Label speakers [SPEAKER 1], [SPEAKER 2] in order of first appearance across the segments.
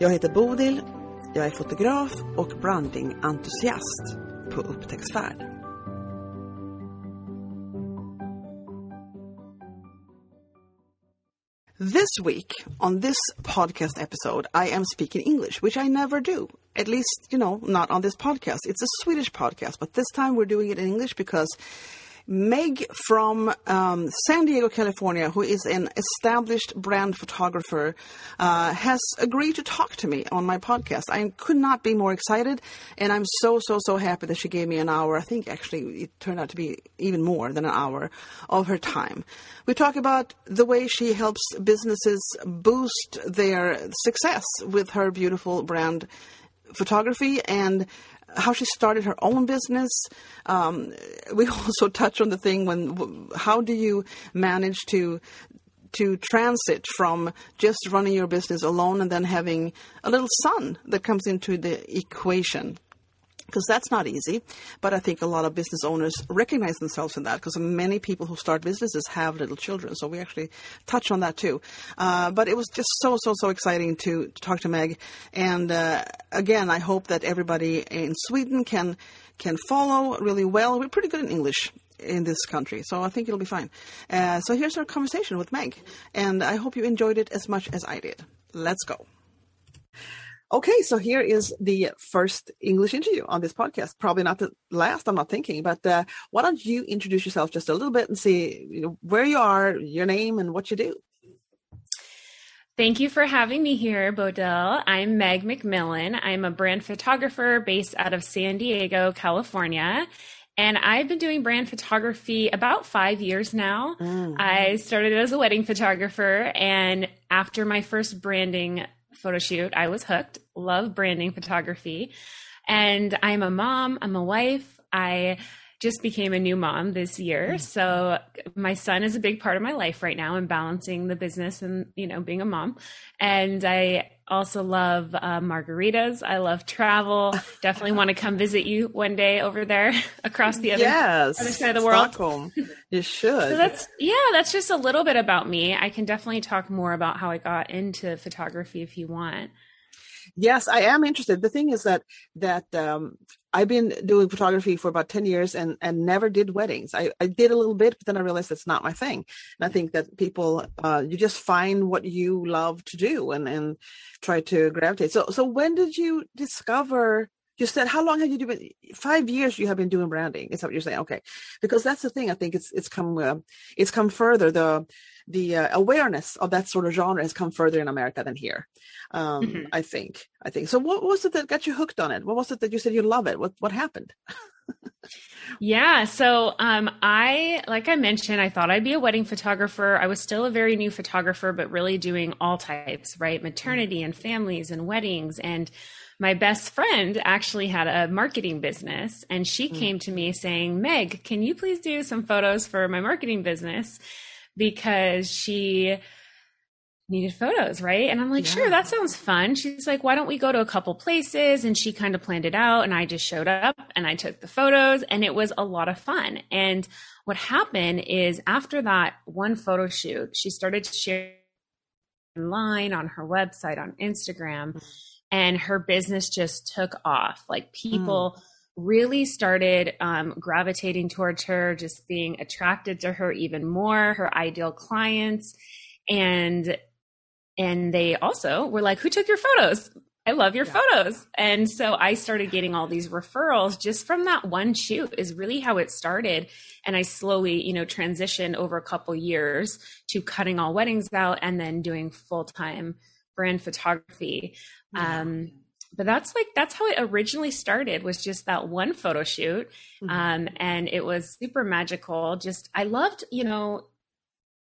[SPEAKER 1] Jag heter Bodil, jag är fotograf och brandingentusiast på upptäcktsfärd. This week, on this podcast episode, I am speaking English, which I never do. At least, you know, not on this podcast. It's a Swedish podcast, but this time we're doing it in English because Meg from um, San Diego, California, who is an established brand photographer, uh, has agreed to talk to me on my podcast. I could not be more excited, and I'm so, so, so happy that she gave me an hour. I think actually it turned out to be even more than an hour of her time. We talk about the way she helps businesses boost their success with her beautiful brand photography and how she started her own business. Um, we also touch on the thing when how do you manage to to transit from just running your business alone and then having a little son that comes into the equation because that's not easy. But I think a lot of business owners recognize themselves in that because many people who start businesses have little children. So we actually touch on that too. Uh, but it was just so, so, so exciting to, to talk to Meg. And uh, again, I hope that everybody in Sweden can can follow really well. We're pretty good in English in this country, so I think it'll be fine. Uh, so here's our conversation with Meg, and I hope you enjoyed it as much as I did. Let's go. Okay, so here is the first English interview on this podcast. Probably not the last, I'm not thinking, but uh, why don't you introduce yourself just a little bit and see you know, where you are, your name, and what you do?
[SPEAKER 2] Thank you for having me here, Bodil. I'm Meg McMillan. I'm a brand photographer based out of San Diego, California. And I've been doing brand photography about five years now. Mm. I started as a wedding photographer. And after my first branding photo shoot. I was hooked, love branding photography. And I'm a mom, I'm a wife. I just became a new mom this year. Mm. So my son is a big part of my life right now and balancing the business and, you know, being a mom. And I also love uh, margaritas. I love travel. Definitely want to come visit you one day over there across the other,
[SPEAKER 1] yes,
[SPEAKER 2] other side of the world.
[SPEAKER 1] Stockholm. You should.
[SPEAKER 2] so that's yeah, that's just a little bit about me. I can definitely talk more about how I got into photography if you want.
[SPEAKER 1] Yes, I am interested. The thing is that that um, I've been doing photography for about 10 years and, and never did weddings. I, I did a little bit, but then I realized it's not my thing. And I think that people, uh, you just find what you love to do and, and try to gravitate. So, so when did you discover you said how long have you been five years you have been doing branding is that what you're saying okay because that's the thing i think it's it's come uh, it's come further the the uh, awareness of that sort of genre has come further in america than here um, mm-hmm. i think i think so what was it that got you hooked on it what was it that you said you love it what what happened
[SPEAKER 2] yeah. So, um, I, like I mentioned, I thought I'd be a wedding photographer. I was still a very new photographer, but really doing all types, right? Maternity and families and weddings. And my best friend actually had a marketing business and she mm. came to me saying, Meg, can you please do some photos for my marketing business? Because she needed photos, right? And I'm like, yeah. sure, that sounds fun. She's like, why don't we go to a couple places? And she kind of planned it out. And I just showed up and I took the photos and it was a lot of fun. And what happened is after that one photo shoot, she started to share online on her website, on Instagram. Mm-hmm and her business just took off. Like people mm. Really started um, gravitating towards her, just being attracted to her even more, her ideal clients. And and they also were like, Who took your photos? I love your yeah. photos. And so I started getting all these referrals just from that one shoot is really how it started. And I slowly, you know, transitioned over a couple years to cutting all weddings out and then doing full time brand photography. Yeah. Um, but that's like that's how it originally started was just that one photo shoot mm-hmm. um, and it was super magical just i loved you know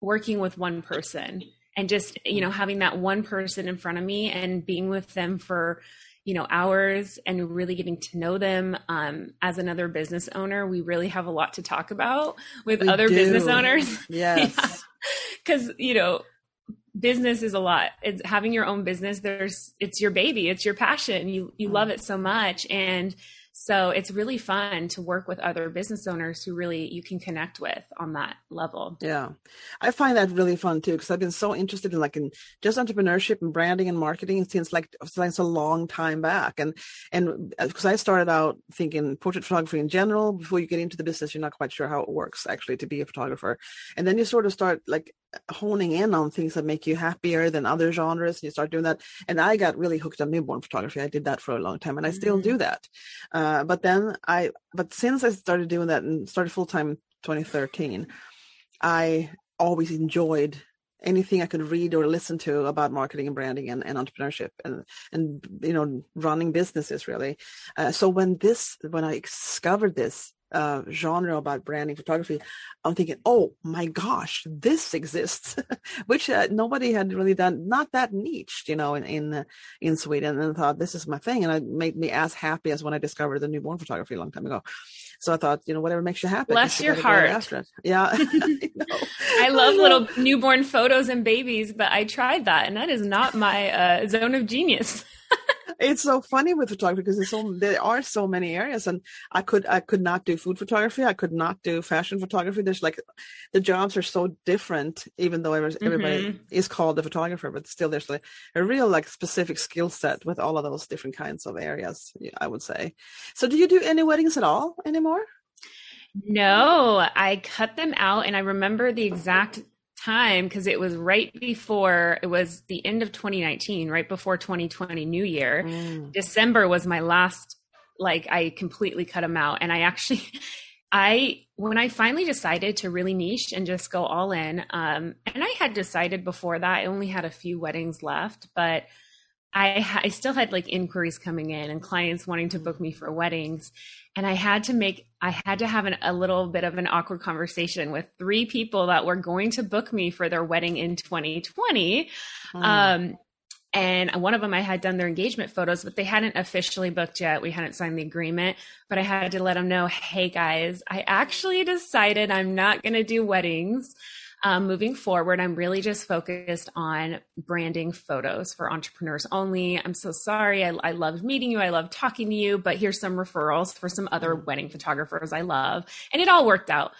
[SPEAKER 2] working with one person and just you know having that one person in front of me and being with them for you know hours and really getting to know them um, as another business owner we really have a lot to talk about with we other do. business owners
[SPEAKER 1] yes
[SPEAKER 2] because yeah. you know business is a lot it's having your own business there's it's your baby it's your passion you you love it so much and so it's really fun to work with other business owners who really you can connect with on that level.
[SPEAKER 1] Yeah. I find that really fun too because I've been so interested in like in just entrepreneurship and branding and marketing since like since a long time back. And and because uh, I started out thinking portrait photography in general before you get into the business you're not quite sure how it works actually to be a photographer. And then you sort of start like honing in on things that make you happier than other genres and you start doing that. And i got really hooked on newborn photography. I did that for a long time and i still mm-hmm. do that. Uh, but then i but since i started doing that and started full-time 2013 i always enjoyed anything i could read or listen to about marketing and branding and, and entrepreneurship and and you know running businesses really. Uh, so when this when i discovered this uh, genre about branding photography, I'm thinking, oh my gosh, this exists, which uh, nobody had really done, not that niche, you know, in in, uh, in Sweden. And I thought this is my thing, and it made me as happy as when I discovered the newborn photography a long time ago. So I thought, you know, whatever makes you happy.
[SPEAKER 2] Bless you your heart.
[SPEAKER 1] Yeah.
[SPEAKER 2] I, I, love little newborn photos and babies, but I tried that, and that is not my uh, zone of genius
[SPEAKER 1] it's so funny with photography because there's so there are so many areas and i could i could not do food photography i could not do fashion photography. There's like the jobs are so different even though everybody mm-hmm. is called a photographer but still there's like a real like specific skill set with all of those different kinds of areas i would say. So do you do any weddings at all anymore?
[SPEAKER 2] No, I cut them out and I remember the exact time because it was right before it was the end of 2019 right before 2020 new year. Mm. december was my last like i completely cut them out. And i actually i when i finally decided to really niche and just go all in um and i had decided before that i only had a few weddings left but I, I still had like inquiries coming in and clients wanting to book me for weddings and i had to make i had to have an, a little bit of an awkward conversation with three people that were going to book me for their wedding in 2020 mm. um, and one of them i had done their engagement photos but they hadn't officially booked yet. We hadn't signed the agreement but i had to let them know hey guys i actually decided i'm not going to do weddings um, moving forward, I'm really just focused on branding photos for entrepreneurs only. I'm so sorry. I, I loved meeting you. I loved talking to you, but here's some referrals for some other wedding photographers I love. And it all worked out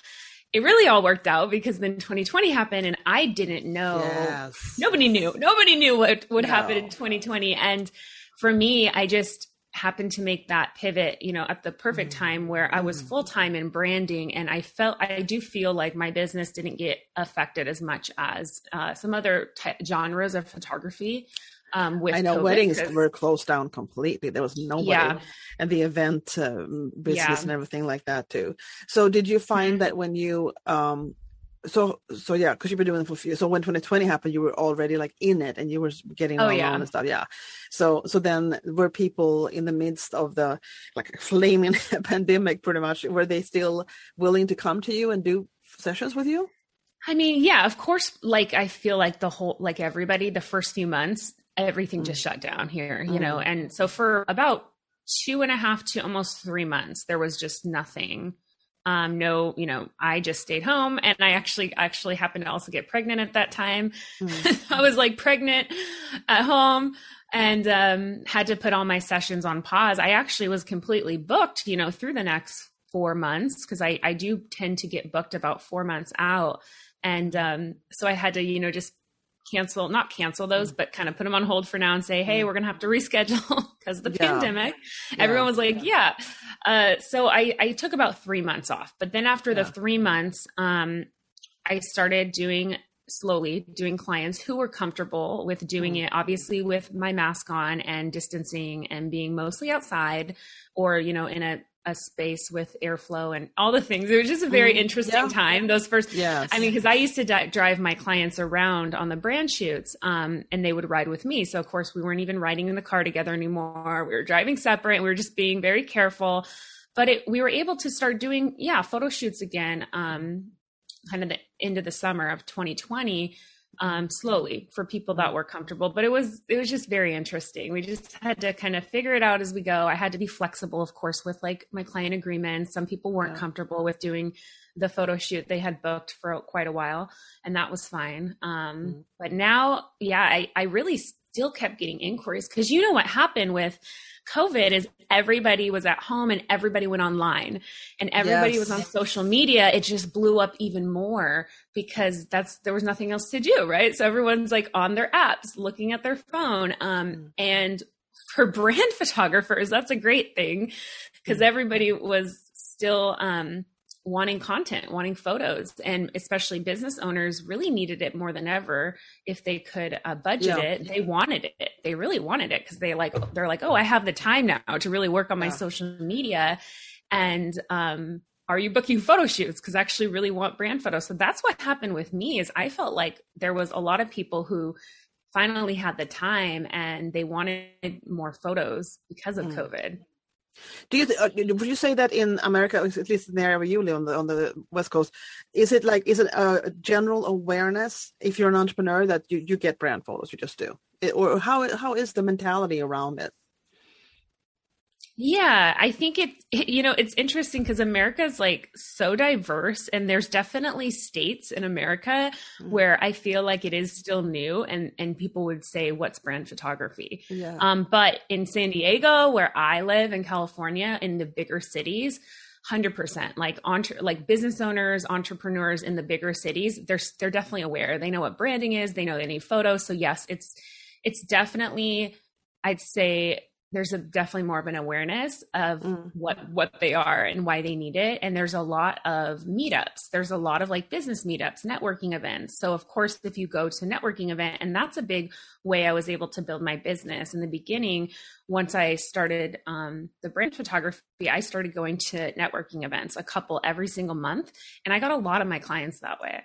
[SPEAKER 2] it really all worked out because then 2020 happened and I didn't know. Yes. Nobody knew. Nobody knew what would no. happen in 2020. And for me, I just happened to make that pivot, you know, at the perfect mm-hmm. time where I was mm-hmm. full time in branding. And I felt, I do feel like my business didn't get affected as much as uh, some other t- genres of photography. Um, with
[SPEAKER 1] I know
[SPEAKER 2] COVID,
[SPEAKER 1] weddings were closed down completely. There was nobody, yeah. and the event um, business yeah. and everything like that too. So, did you find mm-hmm. that when you um, so so yeah because you've been doing it for a few so when 2020 happened you were already like in it and you were getting oh, yeah. and stuff yeah so so then were people in the midst of the like flaming pandemic pretty much were they still willing to come to you and do sessions with you
[SPEAKER 2] i mean yeah of course like i feel like the whole like everybody the first few months everything mm. just shut down here you mm. know and so for about two and a half to almost three months there was just nothing um, no, you know, I just stayed home and I actually actually happened to also get pregnant at that time. Mm. I was like pregnant at home and um, had to put all my sessions on pause. I actually was completely booked, you know, through the next four months because I, I do tend to get booked about four months out. And um, so I had to, you know, just cancel, not cancel those, mm. but kind of put them on hold for now and say, hey, mm. we're going to have to reschedule because of the yeah. pandemic. Yeah. Everyone was like, yeah. Uh, so I, I took about three months off. But then after yeah. the three months, um, I started doing slowly doing clients who were comfortable with doing mm. it obviously with my mask on and distancing and being mostly outside or you know in a a space with airflow and all the things. It was just a very mm, interesting yeah. time. Those first, yes. I mean, because I used to di- drive my clients around on the brand shoots, um, and they would ride with me. So of course, we weren't even riding in the car together anymore. We were driving separate. And we were just being very careful. But it, we were able to start doing, yeah, photo shoots again, um, kind of the end of the summer of 2020 um, slowly for people that were comfortable. But it was it was just very interesting. We just had to kind of figure it out as we go. I had to be flexible, of course, with like my client agreements. Some people weren't yeah. comfortable with doing the photo shoot they had booked for quite a while, and that was fine. Um, mm-hmm. But now, yeah, I, I really still kept getting inquiries because you know what happened with COVID is everybody was at home and everybody went online and everybody yes. was on social media. It just blew up even more because that's there was nothing else to do, right? So everyone's like on their apps, looking at their phone. Um, mm. and for brand photographers, that's a great thing because mm. everybody was still um wanting content, wanting photos, and especially business owners really needed it more than ever. If they could uh, budget yeah. it, they wanted it. They really wanted it because they like they're like, oh, I have the time now to really work on my yeah. social media, and um, are you booking photo shoots because I actually really want brand photos. So that's what happened with me. Is I felt like there was a lot of people who finally had the time and they wanted more photos because of mm. COVID.
[SPEAKER 1] Do you th- uh, would you say that in America, at least in the area where you live on the on the West Coast, is it like is it a general awareness if you're an entrepreneur that you, you get brand photos, you just do, it, or how how is the mentality around it?
[SPEAKER 2] Yeah, I think it, you know, it's interesting because America is like so diverse, and there's definitely states in America mm-hmm. where I feel like it is still new, and and people would say, "What's brand photography?" Yeah. Um, but in San Diego, where I live, in California, in the bigger cities, hundred percent, like entre- like business owners, entrepreneurs in the bigger cities, they're they're definitely aware. They know what branding is. They know they need photos. So yes, it's it's definitely, I'd say there's a definitely more of an awareness of mm. what what they are and why they need it. And there's a lot of meetups. There's a lot of like business meetups networking events. So of course if you go to networking event and that's a big way i was able to build my business. In the beginning once i started um, the brand photography i started going to networking events a couple every single month. And i got a lot of my clients that way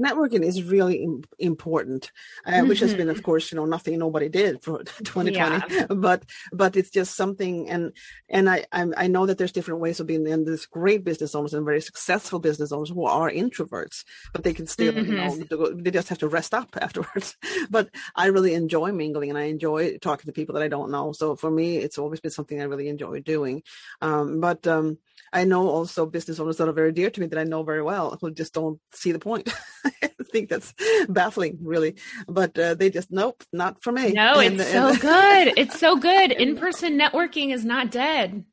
[SPEAKER 1] networking is really Im- important, uh, mm-hmm. which has been, of mm-hmm. course, you know, nothing nobody did for 2020, yeah. but but it's just something, and and I I'm, i know that there's different ways of being in this great business owners and very successful business owners who are introverts, but they can still, mm-hmm. you know, mm-hmm. they just have to rest up afterwards. but I really enjoy mingling and I enjoy talking to people that I don't know. So for me, it's always been something I really enjoy doing. Um, but um, I know also business owners that are very dear to me that I know very well who just don't see the point. I think that's baffling, really. But uh, they just nope, not for me.
[SPEAKER 2] No, and, it's and, so good. It's so good. In person networking is not dead.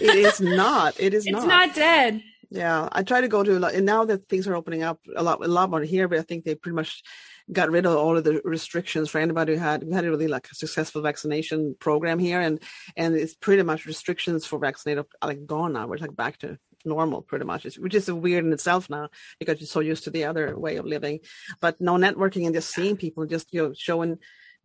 [SPEAKER 1] it is not. It is
[SPEAKER 2] it's
[SPEAKER 1] not.
[SPEAKER 2] It's not dead.
[SPEAKER 1] Yeah, I try to go to a lot, and now that things are opening up a lot, a lot more here, but I think they pretty much got rid of all of the restrictions for anybody who had we had a really like a successful vaccination program here, and and it's pretty much restrictions for vaccinated like gone now. We're like back to normal pretty much which is weird in itself now because you're so used to the other way of living but no networking and just seeing people just you know showing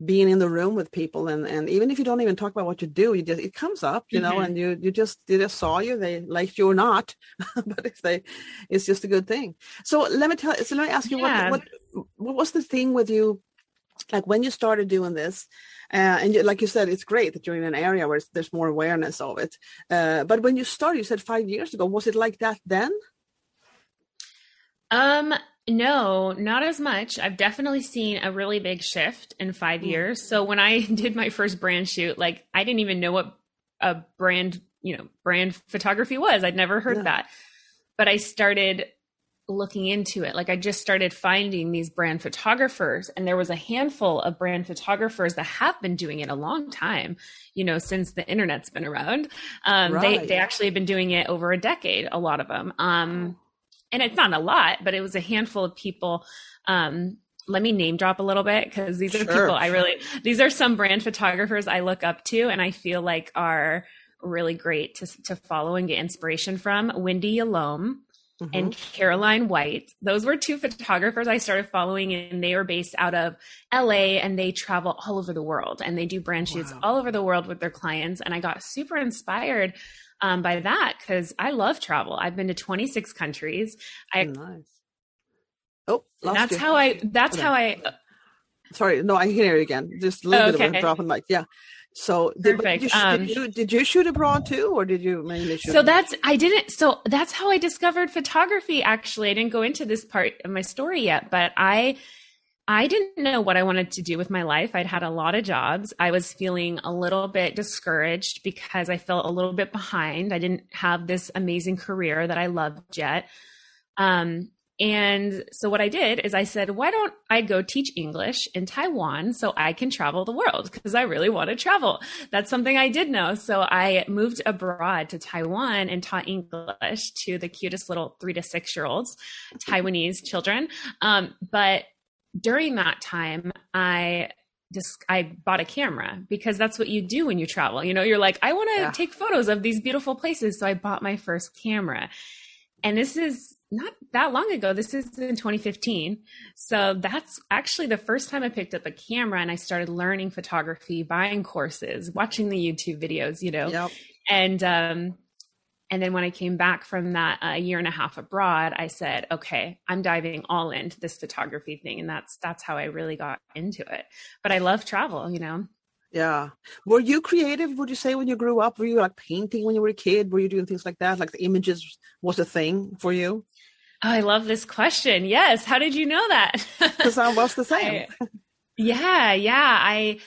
[SPEAKER 1] being in the room with people and and even if you don't even talk about what you do you just it comes up you know mm-hmm. and you you just they just saw you they liked you or not but if they it's just a good thing so let me tell so let me ask you yeah. what what what was the thing with you like when you started doing this uh, and you, like you said it's great that you're in an area where there's more awareness of it uh, but when you started you said five years ago was it like that then
[SPEAKER 2] um no, not as much. I've definitely seen a really big shift in five mm. years. So when I did my first brand shoot, like I didn't even know what a brand, you know, brand photography was. I'd never heard that. But I started looking into it. Like I just started finding these brand photographers and there was a handful of brand photographers that have been doing it a long time, you know, since the internet's been around. Um, right. they, they actually have been doing it over a decade, a lot of them. Um, and it's not a lot, but it was a handful of people. Um, let me name drop a little bit because these are sure. people I really, these are some brand photographers I look up to and I feel like are really great to, to follow and get inspiration from. Wendy Yalom. Mm-hmm. and Caroline White. Those were two photographers I started following, and they were based out of LA and they travel all over the world and they do brand shoots wow. all over the world with their clients. And I got super inspired um, by that because I love travel. I've been to 26 countries. I nice.
[SPEAKER 1] Oh,
[SPEAKER 2] that's
[SPEAKER 1] you.
[SPEAKER 2] how I. That's how I.
[SPEAKER 1] Sorry, no, I can hear you again. Just a little okay. bit of a drop in mic. Yeah. So did, Perfect. Did you, um, did, you, did you shoot abroad too, or did you mainly shoot?
[SPEAKER 2] So that's I didn't. So that's how I discovered photography. Actually, I didn't go into this part of my story yet, but I I didn't know what I wanted to do with my life. I'd had a lot of jobs. I was feeling a little bit discouraged because I felt a little bit behind. I didn't have this amazing career that I loved yet. Um, and so what I did is I said, why don't I go teach English in Taiwan so I can travel the world? Because I really want to travel. That's something I did know. So I moved abroad to Taiwan and taught English to the cutest little three to six year olds, Taiwanese children. Um, but during that time, I just I bought a camera because that's what you do when you travel. You know, you're like, I want to yeah. take photos of these beautiful places. So I bought my first camera. And this is not that long ago. This is in 2015. So that's actually the first time I picked up a camera and I started learning photography, buying courses, watching the YouTube videos, you know. Yep. And um and then when I came back from that a uh, year and a half abroad, I said, okay, I'm diving all into this photography thing. And that's, that's how I really got into it. But I love travel, you know?
[SPEAKER 1] Yeah. Were you creative, would you say, when you grew up? Were you like painting when you were a kid? Were you doing things like that? Like the images was a thing for you?
[SPEAKER 2] Oh, I love this question. Yes. How did you know that?
[SPEAKER 1] Because I was the same.
[SPEAKER 2] I, yeah. Yeah. I,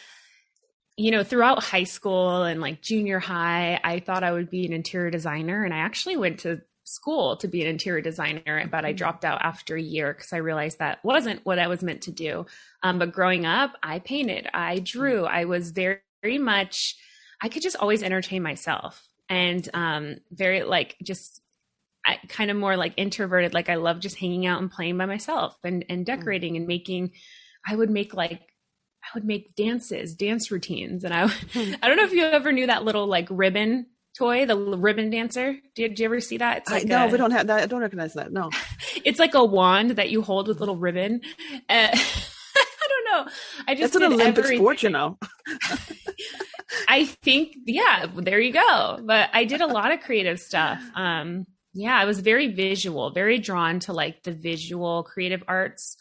[SPEAKER 2] you know, throughout high school and like junior high, I thought I would be an interior designer. And I actually went to school to be an interior designer, but I mm-hmm. dropped out after a year because I realized that wasn't what I was meant to do. Um, but growing up, I painted, I drew, I was very, very much, I could just always entertain myself and um, very like just I, kind of more like introverted. Like I love just hanging out and playing by myself and, and mm. decorating and making, I would make like I would make dances, dance routines, and I hmm. I don't know if you ever knew that little like ribbon toy, the ribbon dancer. Did, you ever see that?
[SPEAKER 1] It's like I, no, a, we don't have that. I don't recognize that. No,
[SPEAKER 2] it's like a wand that you hold with little ribbon. Uh, I don't know. I just
[SPEAKER 1] it's an Olympic everything. sport, you know.
[SPEAKER 2] I think, yeah, there you go. But I did a lot of creative stuff. Um, yeah, I was very visual, very drawn to like the visual creative arts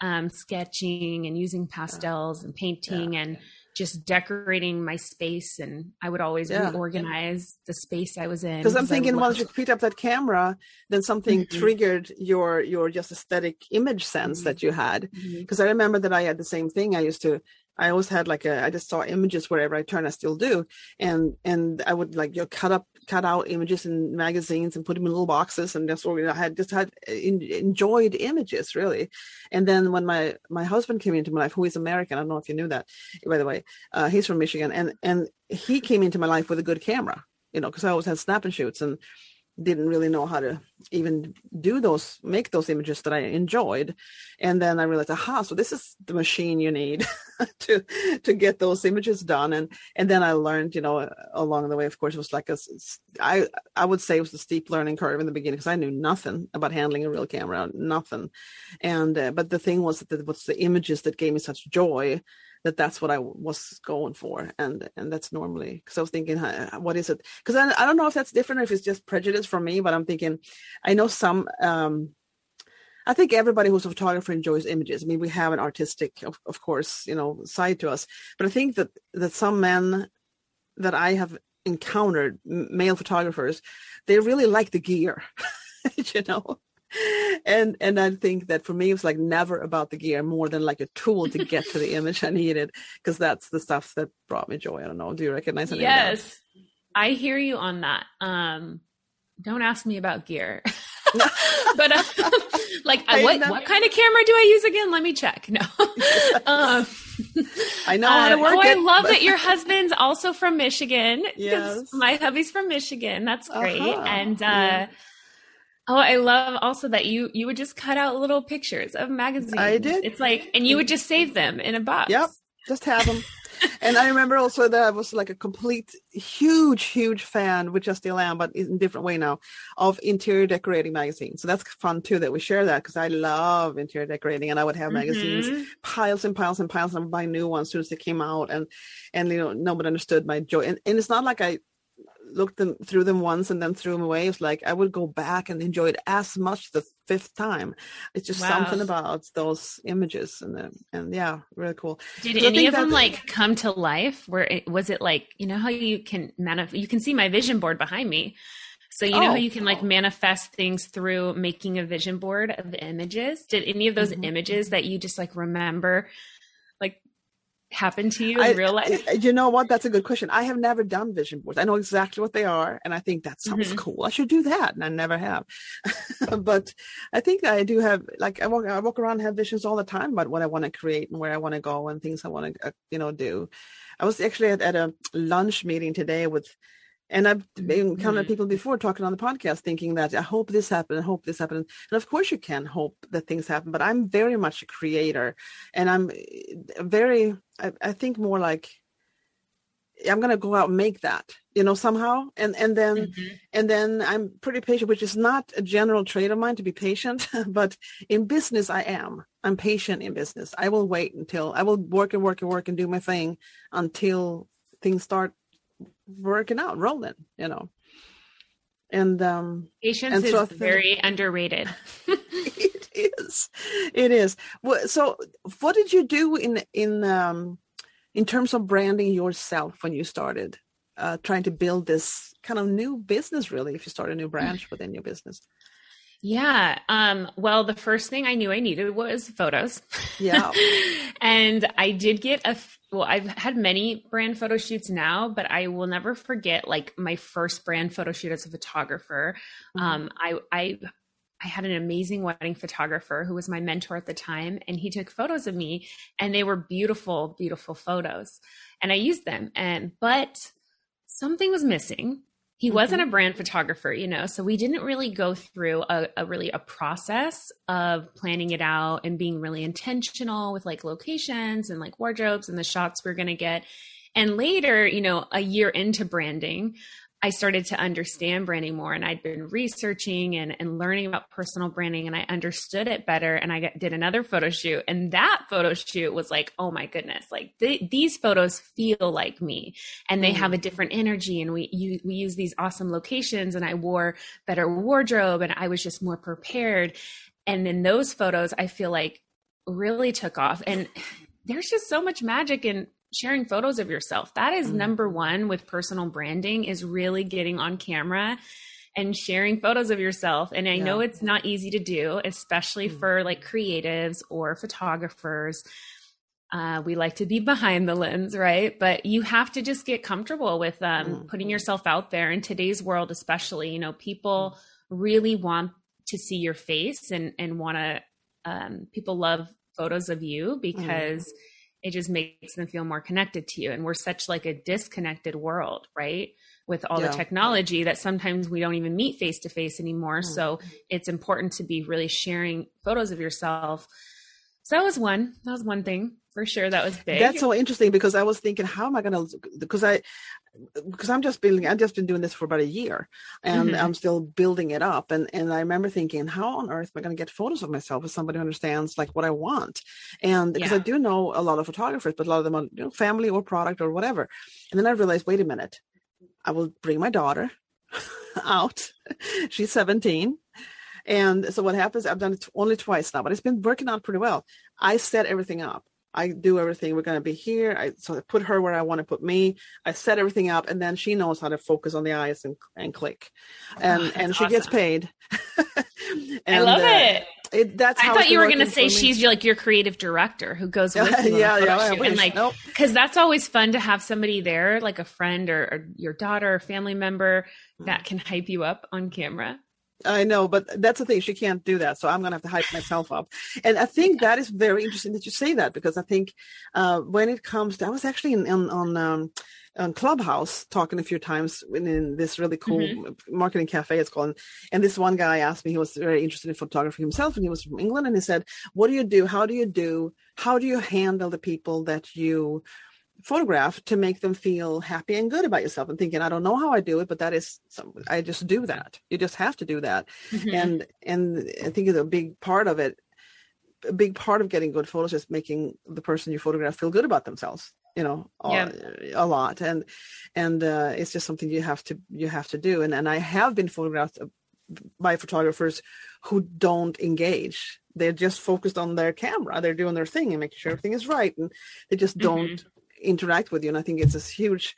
[SPEAKER 2] um, sketching and using pastels and painting yeah. and just decorating my space and I would always yeah. reorganize the space I was in.
[SPEAKER 1] Because I'm thinking once you picked up that camera, then something mm-hmm. triggered your your just aesthetic image sense mm-hmm. that you had. Because mm-hmm. I remember that I had the same thing. I used to I always had like a I just saw images wherever I turn. I still do, and and I would like you know, cut up cut out images in magazines and put them in little boxes, and just I had just had in, enjoyed images really. And then when my my husband came into my life, who is American, I don't know if you knew that, by the way, uh, he's from Michigan, and and he came into my life with a good camera, you know, because I always had snap and shoots and didn't really know how to even do those make those images that i enjoyed. And then i realized aha so this is the machine you need to to get those images done. And and then i learned you know along the way of course it was like a i i would say it was a steep learning curve in the beginning because i knew nothing about handling a real camera nothing. And uh, but the thing was that it was the images that gave me such joy that that's what I was going for, and and that's normally because I was thinking, what is it? Because I, I don't know if that's different or if it's just prejudice from me, but I'm thinking, I know some. um I think everybody who's a photographer enjoys images. I mean, we have an artistic, of, of course, you know, side to us, but I think that that some men that I have encountered, male photographers, they really like the gear, you know and and I think that for me it was like never about the gear more than like a tool to get to the image I needed because that's the stuff that brought me joy. I don't know. Do you recognize
[SPEAKER 2] any Yes. I hear you on that. Um don't ask me about gear. but uh, like I what what kind of camera do I use again? Let me check. No. um,
[SPEAKER 1] I know how to uh, work uh, oh,
[SPEAKER 2] it, I love but... that your husband's also from Michigan. Yes. My hubby's from Michigan. That's great. Uh-huh. And uh yeah Oh, I love also that you you would just cut out little pictures of magazines.
[SPEAKER 1] I did.
[SPEAKER 2] It's like, and you would just save them in a box.
[SPEAKER 1] Yep, just have them. And I remember also that I was like a complete, huge, huge fan, which I still am, but in a different way now, of interior decorating magazines. So that's fun too that we share that because I love interior decorating, and I would have magazines mm-hmm. piles and piles and piles, and buy new ones as soon as they came out, and and you know nobody understood my joy. And and it's not like I looked them through them once and then threw them away. It's like I would go back and enjoy it as much the fifth time. It's just wow. something about those images and the, and yeah, really cool.
[SPEAKER 2] Did any of them like come to life? Where it, was it like you know how you can manif- you can see my vision board behind me. So you know
[SPEAKER 1] Oh.
[SPEAKER 2] how you can like manifest things through making a vision board of images? Did any of those
[SPEAKER 1] Mhm.
[SPEAKER 2] images that you just like remember happen to you in
[SPEAKER 1] I-
[SPEAKER 2] real life?
[SPEAKER 1] You know what? That's a good question. I have never done vision boards. I know exactly what they are, and I think that sounds
[SPEAKER 2] Mhm.
[SPEAKER 1] cool. I should do that, and I never have. but I think I do have. Like I walk, I walk around and have visions all the time about what I want to create and where I want to go and things I want to, uh, you know, do. I was actually at, at a lunch meeting today with. And I've encountered
[SPEAKER 2] Mhm.
[SPEAKER 1] people before talking on the podcast thinking that I hope this happened, I hope this happened. And of course you can hope that things happen, but I'm very much a creator and I'm uh, very, I, I think more like I'm gonna go out and make that, you know, somehow. And and then
[SPEAKER 2] Mhm.
[SPEAKER 1] and then I'm pretty patient, which is not a general trait of mine to be patient, but in business I am. I'm patient in business. I will wait until I will work and work and work and do my thing until things start working out, rolling, you know. And um
[SPEAKER 2] Patience
[SPEAKER 1] And
[SPEAKER 2] is
[SPEAKER 1] so I think-
[SPEAKER 2] very underrated.
[SPEAKER 1] it is it is so what did you do in in um in terms of branding yourself when you started uh trying to build this kind of new business really if you start a new branch within your business
[SPEAKER 2] Yeah. Um, well, the first thing I knew I needed was photos.
[SPEAKER 1] Yeah.
[SPEAKER 2] and I did get a, well, I've had many brand photo shoots now, but I will never forget like my first brand photo shoot as a photographer.
[SPEAKER 1] Mhm.
[SPEAKER 2] Um, I, I, I had an amazing wedding photographer who was my mentor at the time, and he took photos of me, and they were beautiful, beautiful photos. And I used them. And, but something was missing he wasn't mm-hmm. a brand photographer you know so we didn't really go through a, a really a process of planning it out and being really intentional with like locations and like wardrobes and the shots we're going to get. And later you know a year into branding I started to understand branding more and I'd been researching and, and learning about personal branding and I understood it better. And I got, did another photo shoot and that photo shoot was like, oh my goodness, like th- these photos feel like me and they have a mm. different energy. And we, you, we use these awesome locations and I wore better wardrobe and I was just more prepared. And in those photos, I feel like really took off. And there's just so much magic in sharing photos of yourself. That is
[SPEAKER 1] Mhm.
[SPEAKER 2] number one with personal branding is really getting on camera and sharing photos of yourself. And I know it's not easy to do, especially
[SPEAKER 1] Mhm.
[SPEAKER 2] for like creatives or photographers. Uh, we like to be behind the lens, right? But you have to just get comfortable with um,
[SPEAKER 1] Mhm.
[SPEAKER 2] putting yourself out there in today's world, especially. You know, people really want to see your face and and want to. Um, people love photos of you because it just makes them feel more connected to you. And we're such like a disconnected world, right? With all
[SPEAKER 1] Yeah.
[SPEAKER 2] the technology that sometimes we don't even meet face to face anymore.
[SPEAKER 1] Mm.
[SPEAKER 2] So it's important to be really sharing photos of yourself. So that was one. That was one thing for sure. That was big.
[SPEAKER 1] That's so interesting because I was thinking, how am I going to? Because I, because I'm just building. I've just been doing this for about a year, and
[SPEAKER 2] Mhm.
[SPEAKER 1] I'm still building it up. And and I remember thinking, how on earth am I going to get photos of myself if somebody understands like what I want? And because I do know a lot of photographers, but a lot of them are you know family or product or whatever. And then I realized, wait a minute, I will bring my daughter out. She's 17. And so what happens, I've done it only twice now, but it's been working out pretty well. I set everything up. I do everything. We're going to be here. I so I put her where I want to put me. I set everything up, and then she knows how to focus on the eyes and and click, and
[SPEAKER 2] Oh,
[SPEAKER 1] and she gets
[SPEAKER 2] awesome.
[SPEAKER 1] paid.
[SPEAKER 2] I
[SPEAKER 1] And,
[SPEAKER 2] love
[SPEAKER 1] uh,
[SPEAKER 2] it.
[SPEAKER 1] it. That's
[SPEAKER 2] I thought you were going to say she's your, like your creative director who goes with
[SPEAKER 1] yeah,
[SPEAKER 2] you.
[SPEAKER 1] yeah, yeah. I wish.
[SPEAKER 2] And like,
[SPEAKER 1] Nope.
[SPEAKER 2] because that's always fun to have somebody there, like a friend or, or your daughter or family member
[SPEAKER 1] Mm.
[SPEAKER 2] that can hype you up on camera.
[SPEAKER 1] I know, but that's the thing. She can't do that. So I'm going to have to hype myself up. And I think that is very interesting that you say that because I think uh, when it comes to, I was actually in, on, on, um, on Clubhouse talking a few times in, in this really cool
[SPEAKER 2] Mm-hmm.
[SPEAKER 1] marketing cafe, it's called. And this one guy asked me, he was very interested in photography himself and he was from England. And he said, What do you do? How do you do? How do you handle the people that you photograph to make them feel happy and good about yourself and thinking i don't know how i do it but that is some, i just do that. You just have to do that.
[SPEAKER 2] Mhm.
[SPEAKER 1] and and i think a big part of it a big part of getting good photos is making the person you photograph feel good about themselves you know a-
[SPEAKER 2] Yeah.
[SPEAKER 1] a, lot. And and uh, it's just something you have to you have to do. And and i have been photographed by photographers who don't engage. They're just focused on their camera. They're doing their thing and making sure everything is right. And they just don't interact with you and i think it's this huge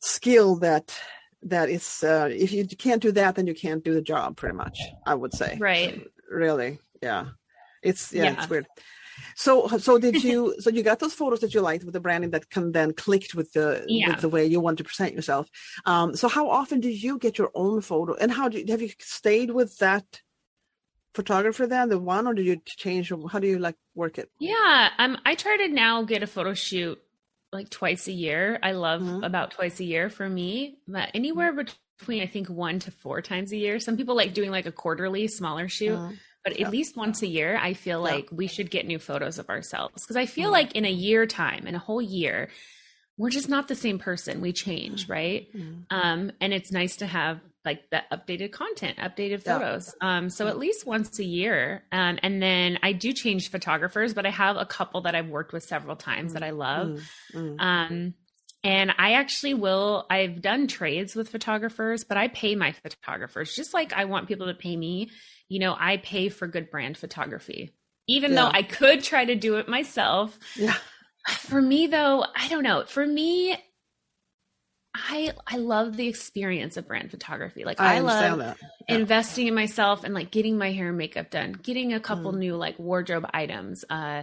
[SPEAKER 1] skill that that is uh, if you can't do that, then you can't do the job. Pretty much, I would say.
[SPEAKER 2] Right.
[SPEAKER 1] Really. Yeah. It's yeah,
[SPEAKER 2] Yeah.
[SPEAKER 1] it's weird. So so did you so you got those photos that you liked with the branding that can then clicked with the
[SPEAKER 2] Yeah.
[SPEAKER 1] with the way you want to present yourself. Um, so how often do you get your own photo, and how do you, have you stayed with that photographer then, the one, or do you change? How do you like work it?
[SPEAKER 2] Yeah, um, I try to now get a photo shoot like twice a year. I love
[SPEAKER 1] Mhm.
[SPEAKER 2] about twice a year for me, but anywhere between I think one to four times a year. Some people like doing like a quarterly smaller shoot, but
[SPEAKER 1] Yeah.
[SPEAKER 2] at least once a year, I feel
[SPEAKER 1] Yeah.
[SPEAKER 2] like we should get new photos of ourselves because I feel
[SPEAKER 1] Mhm.
[SPEAKER 2] like in a year time, in a whole year, we're just not the same person. We change, right?
[SPEAKER 1] Mhm.
[SPEAKER 2] um and it's nice to have like that updated content updated
[SPEAKER 1] Yeah.
[SPEAKER 2] photos um so at least once a year um and then i do change photographers but i have a couple that i've worked with several times that i love
[SPEAKER 1] Mm, mm.
[SPEAKER 2] um and i actually will i've done trades with photographers but i pay my photographers just like i want people to pay me you know i pay for good brand photography even though i could try to do it myself
[SPEAKER 1] Yeah.
[SPEAKER 2] for me though i don't know for me i i love the experience of brand photography like
[SPEAKER 1] I
[SPEAKER 2] i, love
[SPEAKER 1] that. Yeah.
[SPEAKER 2] investing in myself and like getting my hair and makeup done getting a couple
[SPEAKER 1] Mm.
[SPEAKER 2] new like wardrobe items uh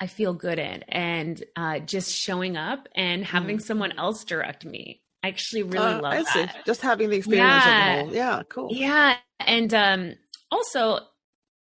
[SPEAKER 2] i feel good in and uh just showing up and having someone else direct me i actually really
[SPEAKER 1] Mm. Uh,
[SPEAKER 2] love
[SPEAKER 1] I see.
[SPEAKER 2] that
[SPEAKER 1] Just having the experience
[SPEAKER 2] Yeah.
[SPEAKER 1] of the whole. Yeah, cool.
[SPEAKER 2] yeah and um also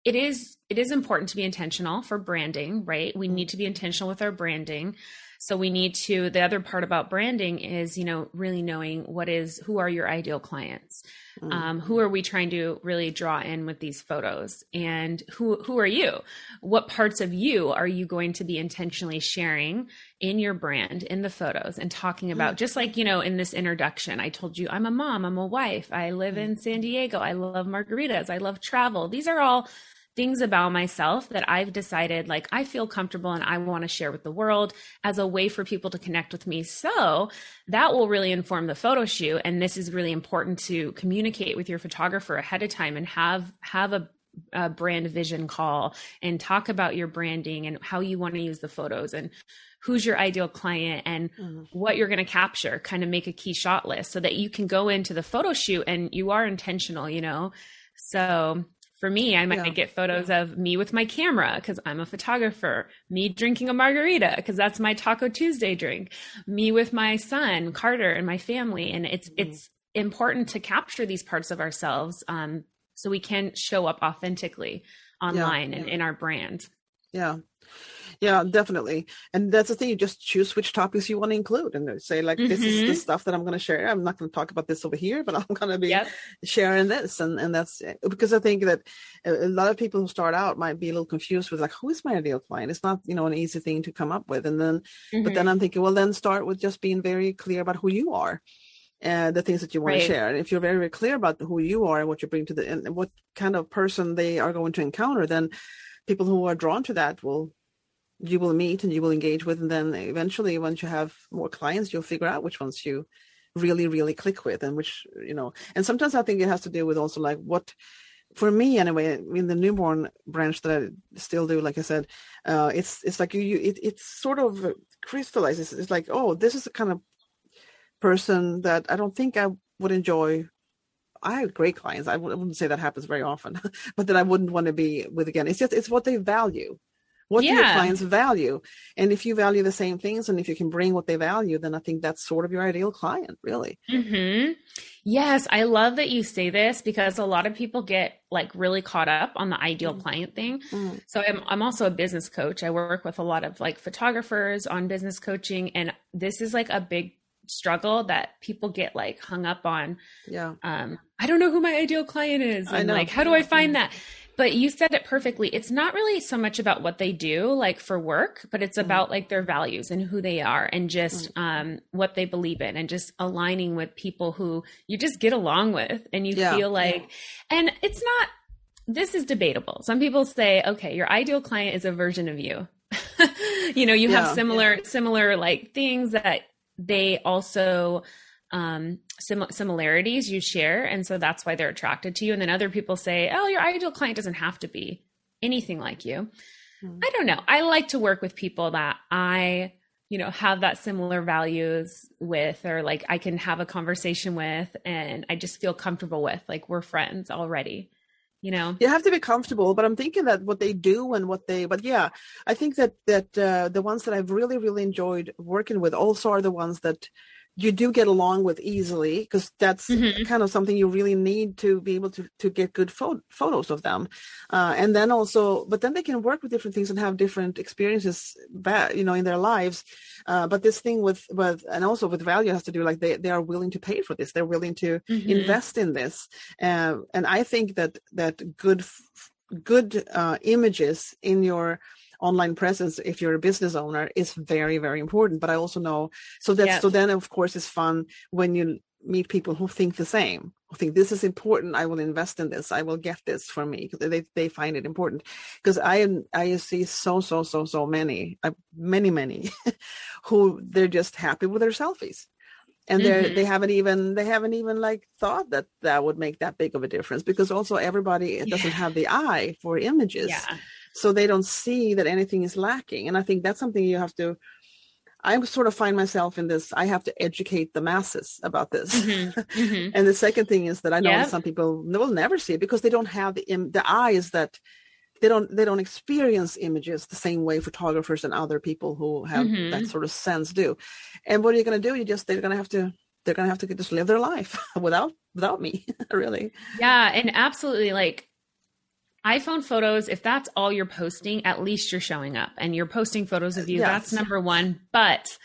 [SPEAKER 2] it is it is important to be intentional for branding right we need to be intentional with our branding so we need to the other part about branding is you know really knowing what is who are your ideal clients?
[SPEAKER 1] Mm.
[SPEAKER 2] um, who are we trying to really draw in with these photos? And who who are you? What parts of you are you going to be intentionally sharing in your brand in the photos and talking about? Just like you know in this introduction i told you i'm a mom i'm a wife i live in san diego i love margaritas i love travel. These are all things about myself that I've decided like I feel comfortable and I want to share with the world as a way for people to connect with me. So that will really inform the photo shoot. And this is really important to communicate with your photographer ahead of time and have have a a brand vision call and talk about your branding and how you want to use the photos and who's your ideal client and
[SPEAKER 1] Mhm.
[SPEAKER 2] what you're going to capture kind of make a key shot list so that you can go into the photo shoot and you are intentional you know so for me i might
[SPEAKER 1] Yeah.
[SPEAKER 2] get photos of me with my camera because i'm a photographer me drinking a margarita because that's my taco tuesday drink me with my son carter and my family and it's
[SPEAKER 1] Mhm.
[SPEAKER 2] it's important to capture these parts of ourselves um, so we can show up authentically online and in our brand
[SPEAKER 1] Yeah. Yeah, definitely. And that's the thing, you just choose which topics you want to include and say, like, this is the
[SPEAKER 2] Mhm.
[SPEAKER 1] stuff that I'm going to share. I'm not going to talk about this over here, but I'm going to be
[SPEAKER 2] yep
[SPEAKER 1] sharing this. And, and that's because I think that a lot of people who start out might be a little confused with, like, who is my ideal client? It's not, you know, an easy thing to come up with. And then, but
[SPEAKER 2] Mm-hmm.
[SPEAKER 1] then I'm thinking, well, then start with just being very clear about who you are and the things that you want
[SPEAKER 2] Right.
[SPEAKER 1] to share. And if you're very, very clear about who you are and what you bring to the, and what kind of person they are going to encounter, then people who are drawn to that will you will meet and you will engage with and then eventually once you have more clients you'll figure out which ones you really really click with and which you know. And sometimes i think it has to do with also like what for me anyway in the newborn branch that i still do like i said uh it's it's like you, you it, it's sort of crystallizes. It's like oh this is the kind of person that i don't think i would enjoy I have great clients. I wouldn't say that happens very often, but that I wouldn't want to be with again. It's just it's what they value. What do your clients value? And if you value the same things and if you can bring what they value, then I think that's sort of your ideal client, really.
[SPEAKER 2] hmm Yes, I love that you say this because a lot of people get like really caught up on the ideal
[SPEAKER 1] Mm.
[SPEAKER 2] client thing.
[SPEAKER 1] Mm,
[SPEAKER 2] So I'm I'm also a business coach. I work with a lot of like photographers on business coaching and this is like a big struggle that people get like hung up on
[SPEAKER 1] yeah.
[SPEAKER 2] um I don't know who my ideal client is
[SPEAKER 1] I
[SPEAKER 2] and like how do I find that? But you said it perfectly. It's not really so much about what they do like for work, but it's
[SPEAKER 1] Mhm.
[SPEAKER 2] about like their values and who they are and just um what they believe in and just aligning with people who you just get along with and you
[SPEAKER 1] Yeah.
[SPEAKER 2] feel like and it's not this is debatable. Some people say, okay, your ideal client is a version of you. you know, you
[SPEAKER 1] Yeah.
[SPEAKER 2] have similar similar like things that they also um sim- similarities you share and so that's why they're attracted to you. And then other people say oh your ideal client doesn't have to be anything like you.
[SPEAKER 1] Mm.
[SPEAKER 2] i don't know. I like to work with people that i you know have that similar values with or like i can have a conversation with and i just feel comfortable with. Like we're friends already you know?
[SPEAKER 1] You have to be comfortable but i'm thinking that what they do and what they but yeah i think that that uh, the ones that i've really really enjoyed working with also are the ones that you do get along with easily because that's mm-hmm. kind of something you really need to be able to to get good fo- photos of them uh, and then also but then they can work with different things and have different experiences that you know in their lives uh, but this thing with with and also with value has to do like they, they are willing to pay for this they're willing to mm-hmm. invest in this uh, and i think that that good good uh, images in your online presence if you're a business owner is very very important but i also know so that yeah. so then of course it's fun when you meet people who think the same who think this is important i will invest in this i will get this for me because they, they find it important because i i see so so so so many uh, many many who they're just happy with their selfies and they mm-hmm. they haven't even they haven't even like thought that that would make that big of a difference because also everybody yeah. doesn't have the eye for images yeah so they don't see that anything is lacking and i think that's something you have to i sort of find myself in this i have to educate the masses about this mm-hmm. Mm-hmm. and the second thing is that i know yep. some people will never see it because they don't have the the eyes that they don't they don't experience images the same way photographers and other people who have mm-hmm. that sort of sense do and what are you going to do you just they're going to have to they're going to have to just live their life without without me really
[SPEAKER 2] yeah and absolutely like iPhone photos, if that's all you're posting, at least you're showing up and you're posting photos of you. Yes. That's number one. But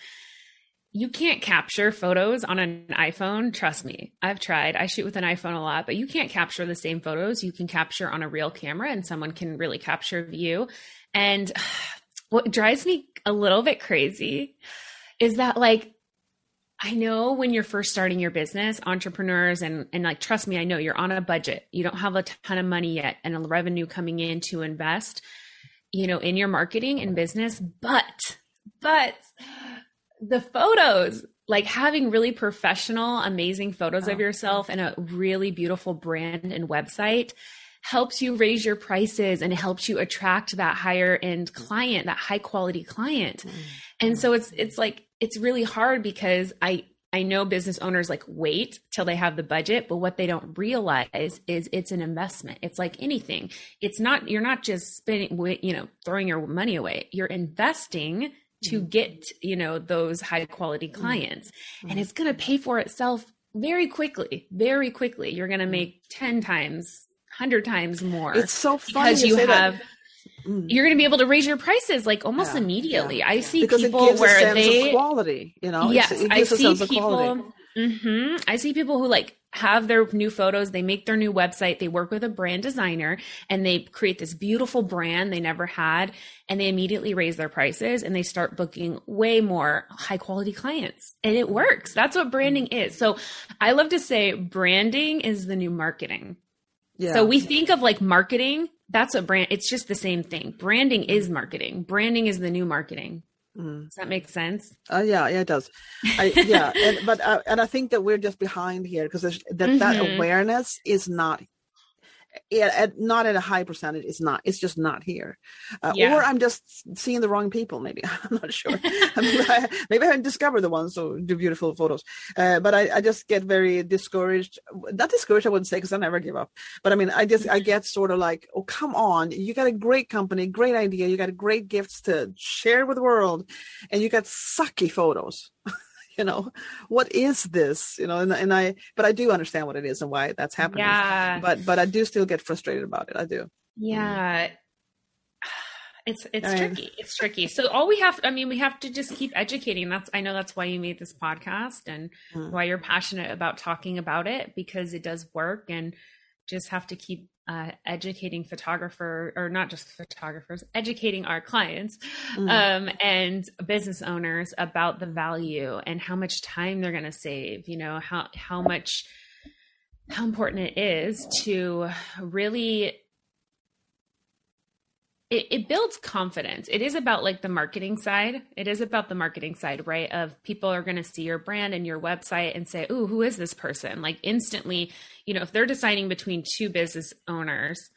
[SPEAKER 2] you can't capture photos on an iPhone. Trust me, I've tried. I shoot with an iPhone a lot, but you can't capture the same photos you can capture on a real camera and someone can really capture you. And what drives me a little bit crazy is that, like, I know when you're first starting your business, entrepreneurs and and like trust me, I know you're on a budget. You don't have a ton of money yet and a revenue coming in to invest, you know, in your marketing and business, but but the photos, like having really professional, amazing photos oh. of yourself and a really beautiful brand and website helps you raise your prices and helps you attract that higher end client, that high quality client. Mm-hmm. And so it's it's like it's really hard because I I know business owners like wait till they have the budget, but what they don't realize is it's an investment. It's like anything. It's not you're not just spending you know throwing your money away. You're investing to mm-hmm. get you know those high quality mm-hmm. clients, mm-hmm. and it's going to pay for itself very quickly. Very quickly, you're going to make ten times, hundred times more.
[SPEAKER 1] It's so funny
[SPEAKER 2] because you have. That mm. you're going to be able to raise your prices like almost yeah, immediately. Yeah. I see
[SPEAKER 1] because
[SPEAKER 2] people where they
[SPEAKER 1] quality, you know.
[SPEAKER 2] Yes, I see people. Mm-hmm, I see people who like have their new photos, they make their new website, they work with a brand designer, and they create this beautiful brand they never had, and they immediately raise their prices and they start booking way more high quality clients. And it works. That's what branding is. So I love to say branding is the new marketing. Yeah. So we think of like marketing that's a brand it's just the same thing. Branding is marketing. Branding is the new marketing. Mm. does that make sense?
[SPEAKER 1] Uh, yeah yeah it does. I, yeah and, but uh, and i think that we're just behind here because that, mm-hmm. that awareness is not at, not at a high percentage it's not it's just not here. Uh, yeah. or i'm just seeing the wrong people maybe. I'm not sure. I mean, I, maybe i haven't discovered the ones who do beautiful photos. Uh, but I, I, just get very discouraged. Not discouraged i wouldn't say because i never give up. But i mean i just i get sort of like oh come on. You got a great company great idea. You got great gifts to share with the world and you got sucky photos you know what is this you know and, and i but i do understand what it is and why that's happening yeah. but but i do still get frustrated about it i do
[SPEAKER 2] yeah it's it's I mean, tricky it's tricky so all we have i mean we have to just keep educating that's i know that's why you made this podcast and mm. why you're passionate about talking about it because it does work and just have to keep uh, educating photographer or not just photographers educating our clients mm. um, and business owners about the value and how much time they're going to save you know how how much how important it is to really it, it, builds confidence. It is about like the marketing side. It is about the marketing side, right? Of people are going to see your brand and your website and say, "Ooh, who is this person?" Like instantly, you know, if they're deciding between two business owners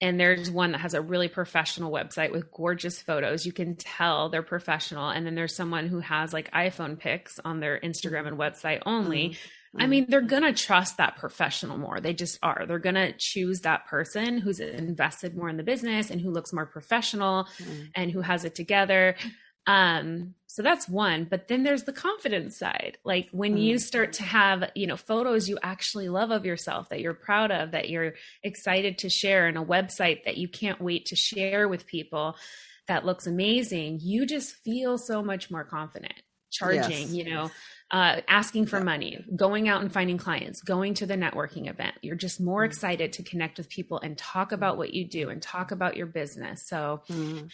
[SPEAKER 2] and there's one that has a really professional website with gorgeous photos. You can tell they're professional. And then there's someone who has like iPhone pics on their Instagram and website only. Mm-hmm. I mean, they're going to trust that professional more. They just are. They're going to choose that person who's invested more in the business and who looks more professional mm-hmm. and who has it together. Um, so that's one. But then there's the confidence side. Like when mm. you start to have, you know, photos you actually love of yourself that you're proud of, that you're excited to share, and a website that you can't wait to share with people that looks amazing, you just feel so much more confident charging, yes. you know, uh, asking for money, going out and finding clients, going to the networking event. You're just more mm. excited to connect with people and talk about what you do and talk about your business. So, mm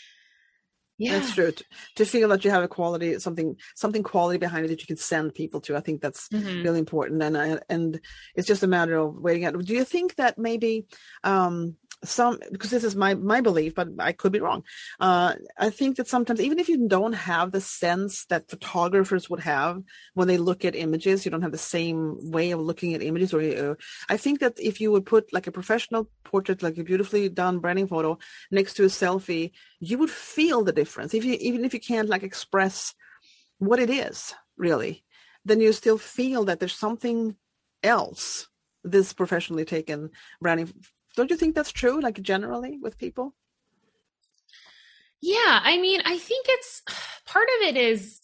[SPEAKER 1] yeah. That's true. To, to, feel that you have a quality, something, something quality behind it that you can send people to. I think that's mm-hmm. really important. And, uh, and it's just a matter of waiting out. Do you think that maybe, um, some because this is my my belief but i could be wrong. Uh, i think that sometimes even if you don't have the sense that photographers would have when they look at images you don't have the same way of looking at images or uh, i think that if you would put like a professional portrait like a beautifully done branding photo next to a selfie you would feel the difference. If you even if you can't like express what it is really then you still feel that there's something else this professionally taken branding don't you think that's true, like generally with people?
[SPEAKER 2] Yeah, I mean, I think it's part of it is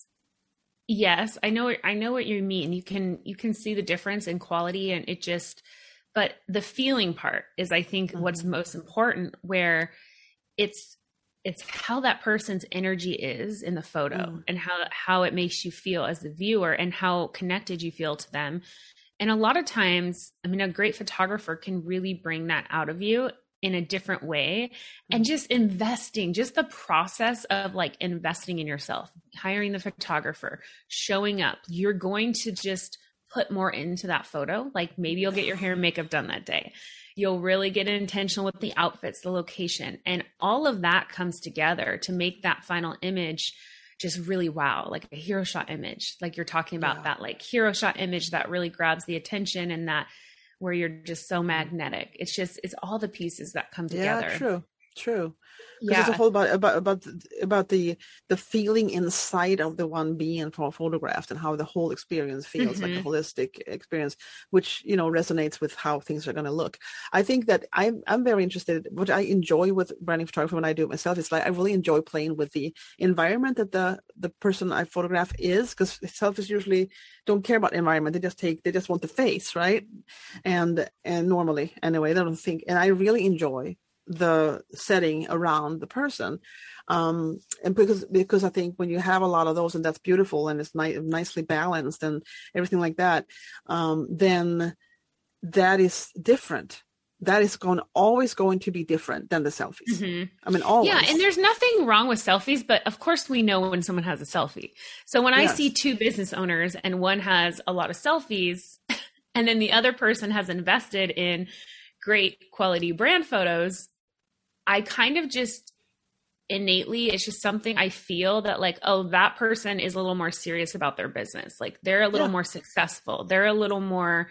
[SPEAKER 2] yes, I know I know what you mean. You can you can see the difference in quality and it just but the feeling part is I think mm-hmm. what's most important where it's it's how that person's energy is in the photo mm. and how how it makes you feel as the viewer and how connected you feel to them and a lot of times, I mean, a great photographer can really bring that out of you in a different way and mm-hmm. just investing just the process of like investing in yourself hiring the photographer showing up. You're going to just put more into that photo. Like maybe you'll get your hair and makeup done that day. You'll really get intentional with the outfits the location and all of that comes together to make that final image just really wow, like a hero shot image. Like you're talking about yeah. that like hero shot image that really grabs the attention and that where you're just so mm-hmm. magnetic. It's just it's all the pieces that come together.
[SPEAKER 1] Yeah, true. True yeah. it's a whole about about about about the the feeling inside of the one being photographed and how the whole experience feels mm-hmm. like a mm-hmm. holistic experience which you know resonates with how things are going to look i think that i'm i'm very interested what i enjoy with branding photography when i do it myself is like i really enjoy playing with the environment that the the person i photograph is because selfies usually don't care about environment they just take they just want the face right and and normally anyway they don't think and i really enjoy the setting around the person um and because because i think when you have a lot of those and that's beautiful and it's ni- nicely balanced and everything like that um then that is different that is going always going to be different than the selfies. Mm-hmm. I mean, always.
[SPEAKER 2] Yeah, and there's nothing wrong with selfies, but of course we know when someone has a selfie. So when yes. I see two business owners and one has a lot of selfies, and then the other person has invested in great quality brand photos, I kind of just innately it's just something i feel that like oh that person is a little more serious about their business like they're a little yeah. more successful they're a little more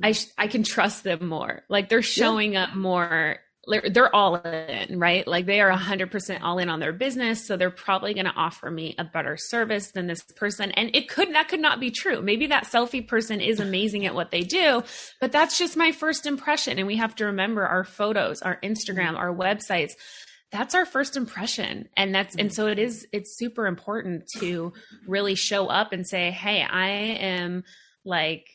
[SPEAKER 2] i sh- i can trust them more like they're showing yeah. up more they're all in, right? Like they are 100% all in on their business. So they're probably going to offer me a better service than this person. And it could, that could not be true. Maybe that selfie person is amazing at what they do, but that's just my first impression. And we have to remember our photos, our Instagram, our websites. That's our first impression. And that's, and so it is, it's super important to really show up and say, Hey, I am like,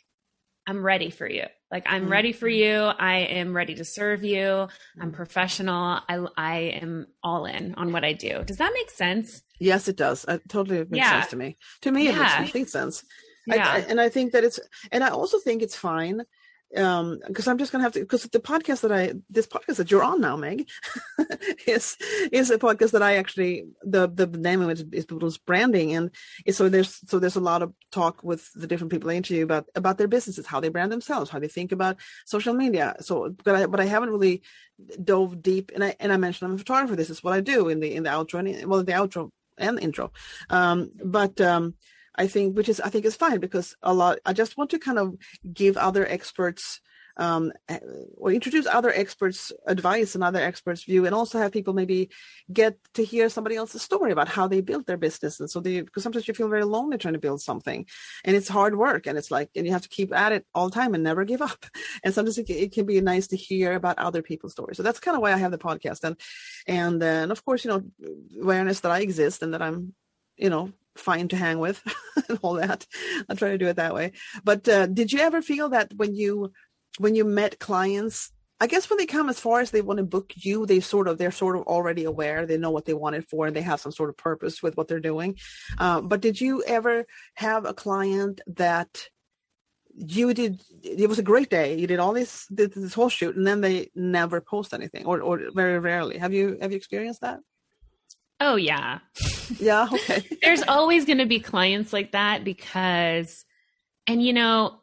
[SPEAKER 2] I'm ready for you. Like I'm mm-hmm. ready for you. I am ready to serve you. I'm mm-hmm. professional. I I am all in on what I do. Does that make sense?
[SPEAKER 1] Yes, it does. It totally makes yeah. sense to me. To me, yeah. it makes complete sense. Yeah. I, I, and I think that it's, and I also think it's fine um because i'm just gonna have to because the podcast that i this podcast that you're on now meg is is a podcast that i actually the the name of it is people's branding. And so there's so there's a lot of talk with the different people i interview about about their businesses how they brand themselves how they think about social media. So but i but i haven't really dove deep and i and i mentioned i'm a photographer. This is what i do in the in the outro and well the outro and intro. Um but um I think, which is I think is fine because a lot. I just want to kind of give other experts um, eh, or introduce other experts' advice and other experts' view, and also have people maybe get to hear somebody else's story about how they built their business. And so they, because sometimes you feel very lonely trying to build something, and it's hard work, and it's like, and you have to keep at it all the time and never give up. And sometimes it, it can be nice to hear about other people's stories. So that's kind of why I have the podcast, and and then of course, you know, awareness that I exist and that I'm, you know, fine to hang with and all that. I'll try to do it that way. But uh, did you ever feel that when you when you met clients, I guess when they come as far as they want to book you, they sort of they're sort of already aware. They know what they want it for, and they have some sort of purpose with what they're doing. Uh, but did you ever have a client that you did? It was a great day. You did all this this whole shoot, and then they never post anything, or or very rarely. Have you have you experienced that?
[SPEAKER 2] Oh yeah.
[SPEAKER 1] Yeah, okay.
[SPEAKER 2] There's always going to be clients like that because and you know,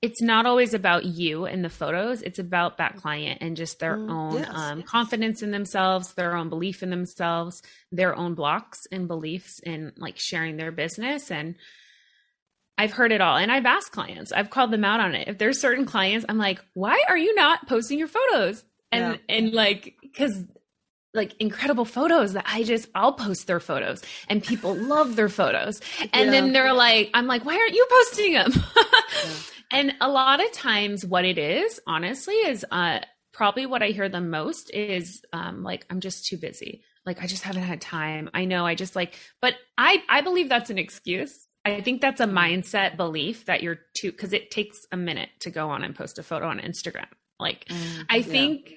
[SPEAKER 2] it's not always about you and the photos, it's about that client and just their mm, own yes, um, yes. confidence in themselves, their own belief in themselves, their own blocks and beliefs in like sharing their business and I've heard it all and I've asked clients. I've called them out on it. If there's certain clients, I'm like, "Why are you not posting your photos?" And yeah. and like cuz like incredible photos that I just I'll post their photos and people love their photos. And yeah. then they're like I'm like why aren't you posting them? yeah. And a lot of times what it is honestly is uh probably what I hear the most is um like I'm just too busy. Like I just haven't had time. I know I just like but I I believe that's an excuse. I think that's a mm. mindset belief that you're too cuz it takes a minute to go on and post a photo on Instagram. Like mm, I think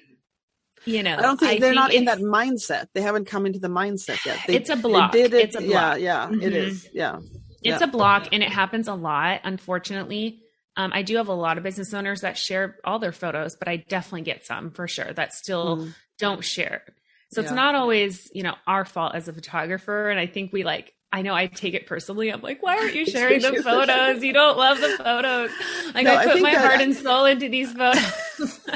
[SPEAKER 2] you know,
[SPEAKER 1] I don't think I they're think not in that mindset. They haven't come into the mindset yet. They,
[SPEAKER 2] it's a block. It, it's a block.
[SPEAKER 1] Yeah, yeah, mm-hmm. it is. Yeah.
[SPEAKER 2] It's
[SPEAKER 1] yeah.
[SPEAKER 2] a block and it happens a lot, unfortunately. Um, I do have a lot of business owners that share all their photos, but I definitely get some for sure that still mm. don't share. So yeah. it's not always, you know, our fault as a photographer. And I think we like I know I take it personally. I'm like, why aren't you sharing the photos? You don't love the photos. Like no, I put I my heart and soul into these photos.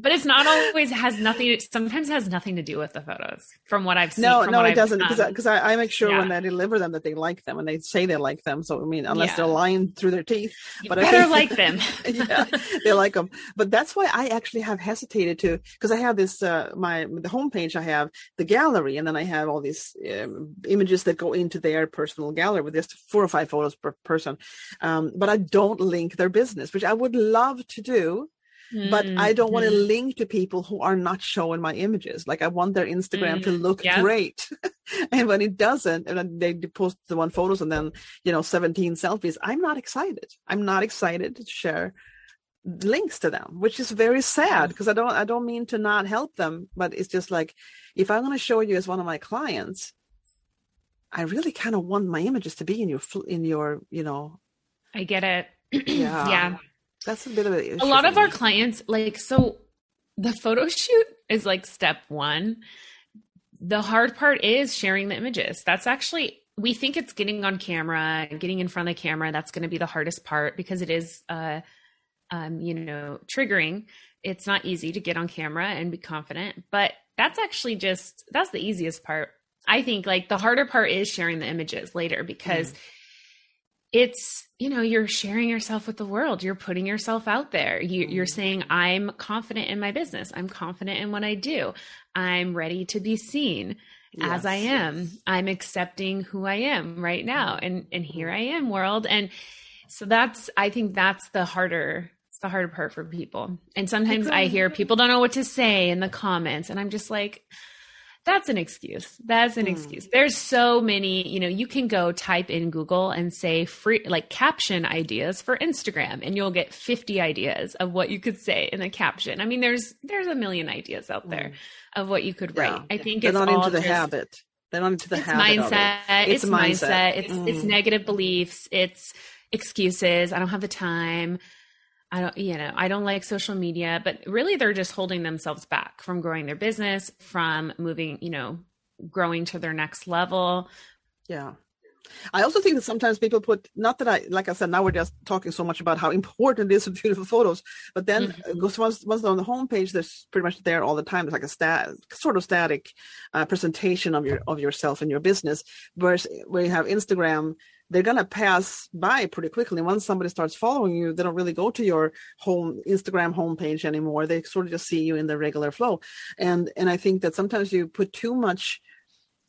[SPEAKER 2] but it's not always has nothing to, sometimes has nothing to do with the photos from what i've seen
[SPEAKER 1] no no
[SPEAKER 2] it
[SPEAKER 1] I've doesn't because because I, I, make sure yeah. when I deliver them that they like them and they say they like them. So i mean unless yeah. they're lying through their teeth
[SPEAKER 2] you but better I think, like them.
[SPEAKER 1] Yeah they like them but that's why i actually have hesitated to because i have this uh my the homepage i have the gallery and then i have all these um, images that go into their personal gallery with just four or five photos per person. Um, but i don't link their business which i would love to do But I don't want to mm-hmm. link to people who are not showing my images. Like I want their Instagram mm-hmm. to look yep. great. and when it doesn't, and then they post the one photos and then, you know, 17 selfies, I'm not excited. I'm not excited to share links to them, which is very sad because I don't I don't mean to not help them, but it's just like if I'm going to show you as one of my clients, I really kind of want my images to be in your in your, you know,
[SPEAKER 2] I get it. yeah. yeah.
[SPEAKER 1] That's a bit of
[SPEAKER 2] a, a lot of our clients like so the photo shoot is like step 1. The hard part is sharing the images. That's actually we think it's getting on camera and getting in front of the camera that's going to be the hardest part because it is uh um you know triggering. It's not easy to get on camera and be confident, but that's actually just that's the easiest part. I think like the harder part is sharing the images later because mm it's you know you're sharing yourself with the world. You're putting yourself out there. You, are mm-hmm. saying i'm confident in my business. I'm confident in what i do. I'm ready to be seen yes. as i am. i'm accepting who i am right now. And and here mm-hmm. i am world. And so that's i think that's the harder it's the harder part for people. And sometimes i hear people don't know what to say in the comments. And i'm just like that's an excuse. That's an mm. excuse. There's so many, you know, you can go type in Google and say free, like caption ideas for Instagram, and you'll get 50 ideas of what you could say in a caption. I mean, there's there's a million ideas out there mm. of what you could write. Yeah. I think
[SPEAKER 1] They're
[SPEAKER 2] it's
[SPEAKER 1] not
[SPEAKER 2] all
[SPEAKER 1] into the habit. They're not into the
[SPEAKER 2] it's
[SPEAKER 1] habit.
[SPEAKER 2] Mindset.
[SPEAKER 1] It.
[SPEAKER 2] It's, it's mindset. mindset. It's mm. it's negative beliefs. It's excuses. I don't have the time. I don't, you know, I don't like social media, but really they're just holding themselves back from growing their business, from moving, you know, growing to their next level.
[SPEAKER 1] Yeah. I also think that sometimes people put not that I like I said now we're just talking so much about how important it is with beautiful photos, but then mm-hmm. once once on the homepage, there's pretty much there all the time. It's like a stat sort of static uh, presentation of your of yourself and your business. Whereas where you have Instagram, they're gonna pass by pretty quickly. Once somebody starts following you, they don't really go to your home Instagram homepage anymore. They sort of just see you in the regular flow, and and I think that sometimes you put too much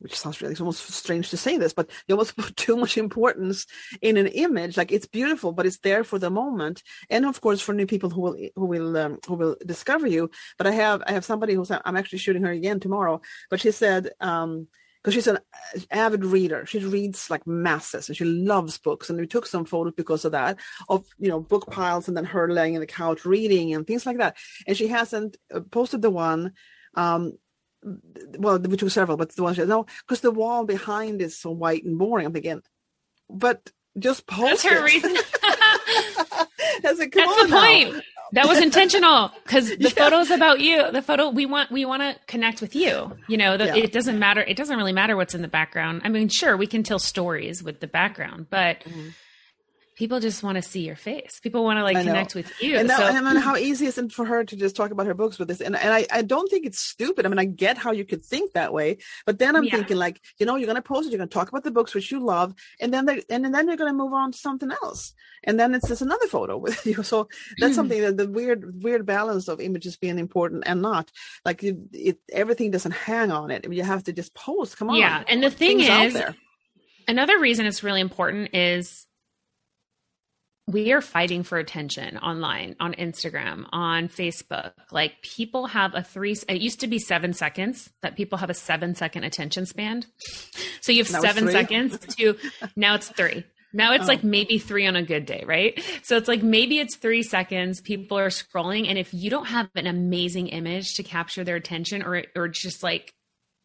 [SPEAKER 1] which sounds really almost strange to say this, but you almost put too much importance in an image. Like it's beautiful, but it's there for the moment, and of course for new people who will who will um, who will discover you. But I have I have somebody who's I'm actually shooting her again tomorrow, but she said. um because she's an avid reader. She reads like masses and she loves books. And we took some photos because of that, of you know book piles and then her laying in the couch reading and things like that. And she hasn't uh, posted the one. Um, well, we took several, but the one she no, because the wall behind is so white and boring. I'm thinking, but just post.
[SPEAKER 2] That's her
[SPEAKER 1] it.
[SPEAKER 2] reason.
[SPEAKER 1] That's, a, come
[SPEAKER 2] That's the
[SPEAKER 1] now.
[SPEAKER 2] point. That was intentional because the
[SPEAKER 1] Yeah.
[SPEAKER 2] photo's about you. The photo we want we want to connect with you. You know, the,
[SPEAKER 1] Yeah.
[SPEAKER 2] it doesn't matter. It doesn't really matter what's in the background. I mean, sure, we can tell stories with the background, but
[SPEAKER 1] Mhm.
[SPEAKER 2] People just want to see your face. People want to like connect with you.
[SPEAKER 1] And, that,
[SPEAKER 2] so,
[SPEAKER 1] and I mean, how easy is it for her to just talk about her books with this? And, and I, I don't think it's stupid. I mean, I get how you could think that way, but then I'm
[SPEAKER 2] Yeah.
[SPEAKER 1] thinking like, you know, you're going to post it, you're going to talk about the books which you love, and then they, and then you're going to move on to something else, and then it's just another photo with you. So that's hmm. something that the weird, weird balance of images being important and not like you, it, everything doesn't hang on it. You have to just post. Come on,
[SPEAKER 2] Yeah, and the thing
[SPEAKER 1] things
[SPEAKER 2] is, another reason it's really important is we are fighting for attention online on instagram on facebook. Like people have a three it used to be seven seconds that people have a seven second attention span. So you have seven seconds to now it's three. Now it's
[SPEAKER 1] Oh.
[SPEAKER 2] like maybe three on a good day right? So it's like maybe it's three seconds people are scrolling and if you don't have an amazing image to capture their attention or or just like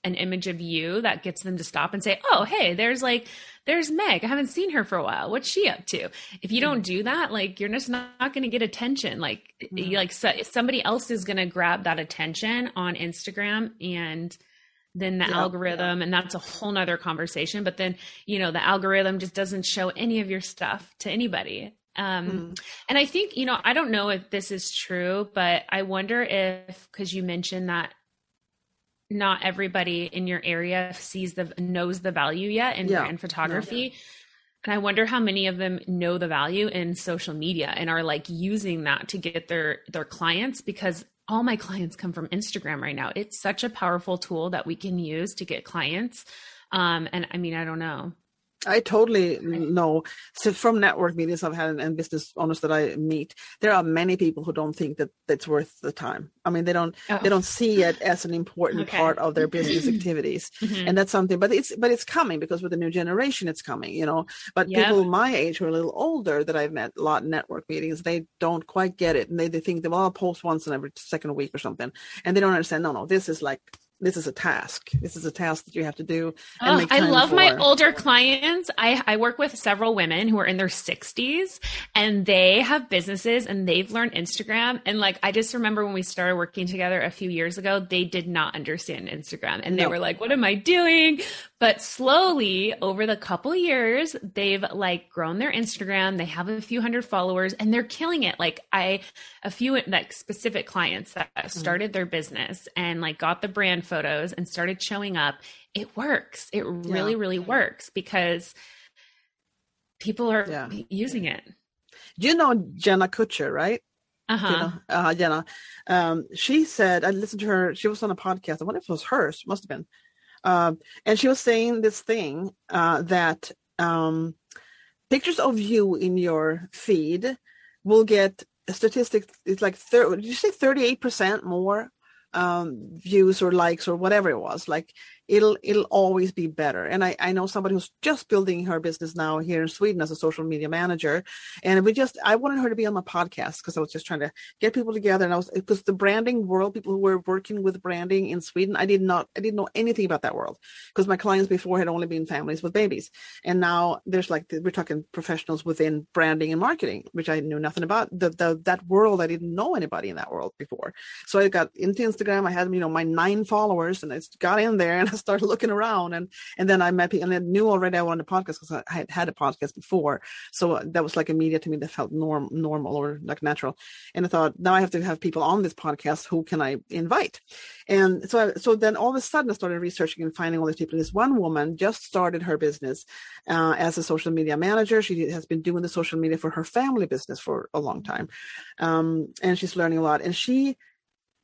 [SPEAKER 2] an image of you that gets them to stop and say, "Oh, hey, there's like there's Meg. I haven't seen her for a while. What's she up to?" If you don't do that, like you're just not, going to get attention. Like
[SPEAKER 1] Mhm.
[SPEAKER 2] like so, somebody else is going to grab that attention on Instagram and then the
[SPEAKER 1] Yeah,
[SPEAKER 2] algorithm and that's a whole nother conversation but then you know the algorithm just doesn't show any of your stuff to anybody um
[SPEAKER 1] Mm.
[SPEAKER 2] and i think you know i don't know if this is true but i wonder if because you mentioned that not everybody in your area sees the knows the value yet in
[SPEAKER 1] Yeah.
[SPEAKER 2] brand photography. And i wonder how many of them know the value in social media and are like using that to get their their clients because all my clients come from instagram right now. It's such a powerful tool that we can use to get clients. Um and i mean i don't know
[SPEAKER 1] I totally know. So from network meetings I've had and business owners that I meet, there are many people who don't think that that's worth the time. I mean, they don't they don't see it as an important
[SPEAKER 2] Okay.
[SPEAKER 1] part of their business activities,
[SPEAKER 2] Mhm.
[SPEAKER 1] and that's something. But it's but it's coming because with the new generation, it's coming. You know, but people my age who are a little older that I've met a lot in network meetings, they don't quite get it, and they they think that well, I'll post once in every second week or something, and they don't understand. No, no, this is like this is a task. This is a task that you have to do. and
[SPEAKER 2] Oh, I love my older clients. I, I work with several women who are in their 60s and they have businesses and they've learned Instagram. And like, I just remember when we started working together a few years ago, they did not understand Instagram and they
[SPEAKER 1] No.
[SPEAKER 2] were like, what am I doing? But slowly over the couple years, they've like grown their Instagram. They have a few hundred followers and they're killing it. Like, I, a few like specific clients that
[SPEAKER 1] Mm-hmm.
[SPEAKER 2] started their business and like got the brand photos and started showing up it works it really
[SPEAKER 1] Yeah.
[SPEAKER 2] really works because people are
[SPEAKER 1] Yeah.
[SPEAKER 2] using it
[SPEAKER 1] You know Jenna Kutcher, right?
[SPEAKER 2] uh-huh
[SPEAKER 1] Jenna, uh, Jenna. Um, she said, I listened to her, she was on a podcast. I wonder if it was hers, must have been. Um, and she was saying this thing uh, that um, pictures of you in your feed will get a statistic. It's like, thir- did you say 38% more um, views or likes or whatever it was? Like, it'll it'll always be better. And I, I know somebody who's just building her business now here in Sweden as a social media manager. And we just I wanted her to be on my podcast because I was just trying to get people together and I was because the branding world, people who were working with branding in Sweden, I did not I didn't know anything about that world because my clients before had only been families with babies. And now there's like we're talking professionals within branding and marketing, which I knew nothing about. The, the that world I didn't know anybody in that world before. So I got into Instagram. I had you know my nine followers and I got in there and started looking around, and and then I met people, and I knew already I wanted a podcast because I had had a podcast before, so that was like immediate to me. That felt norm normal or like natural, and I thought now I have to have people on this podcast. Who can I invite? And so I, so then all of a sudden I started researching and finding all these people. This one woman just started her business uh, as a social media manager. She has been doing the social media for her family business for a long time, um, and she's learning a lot. And she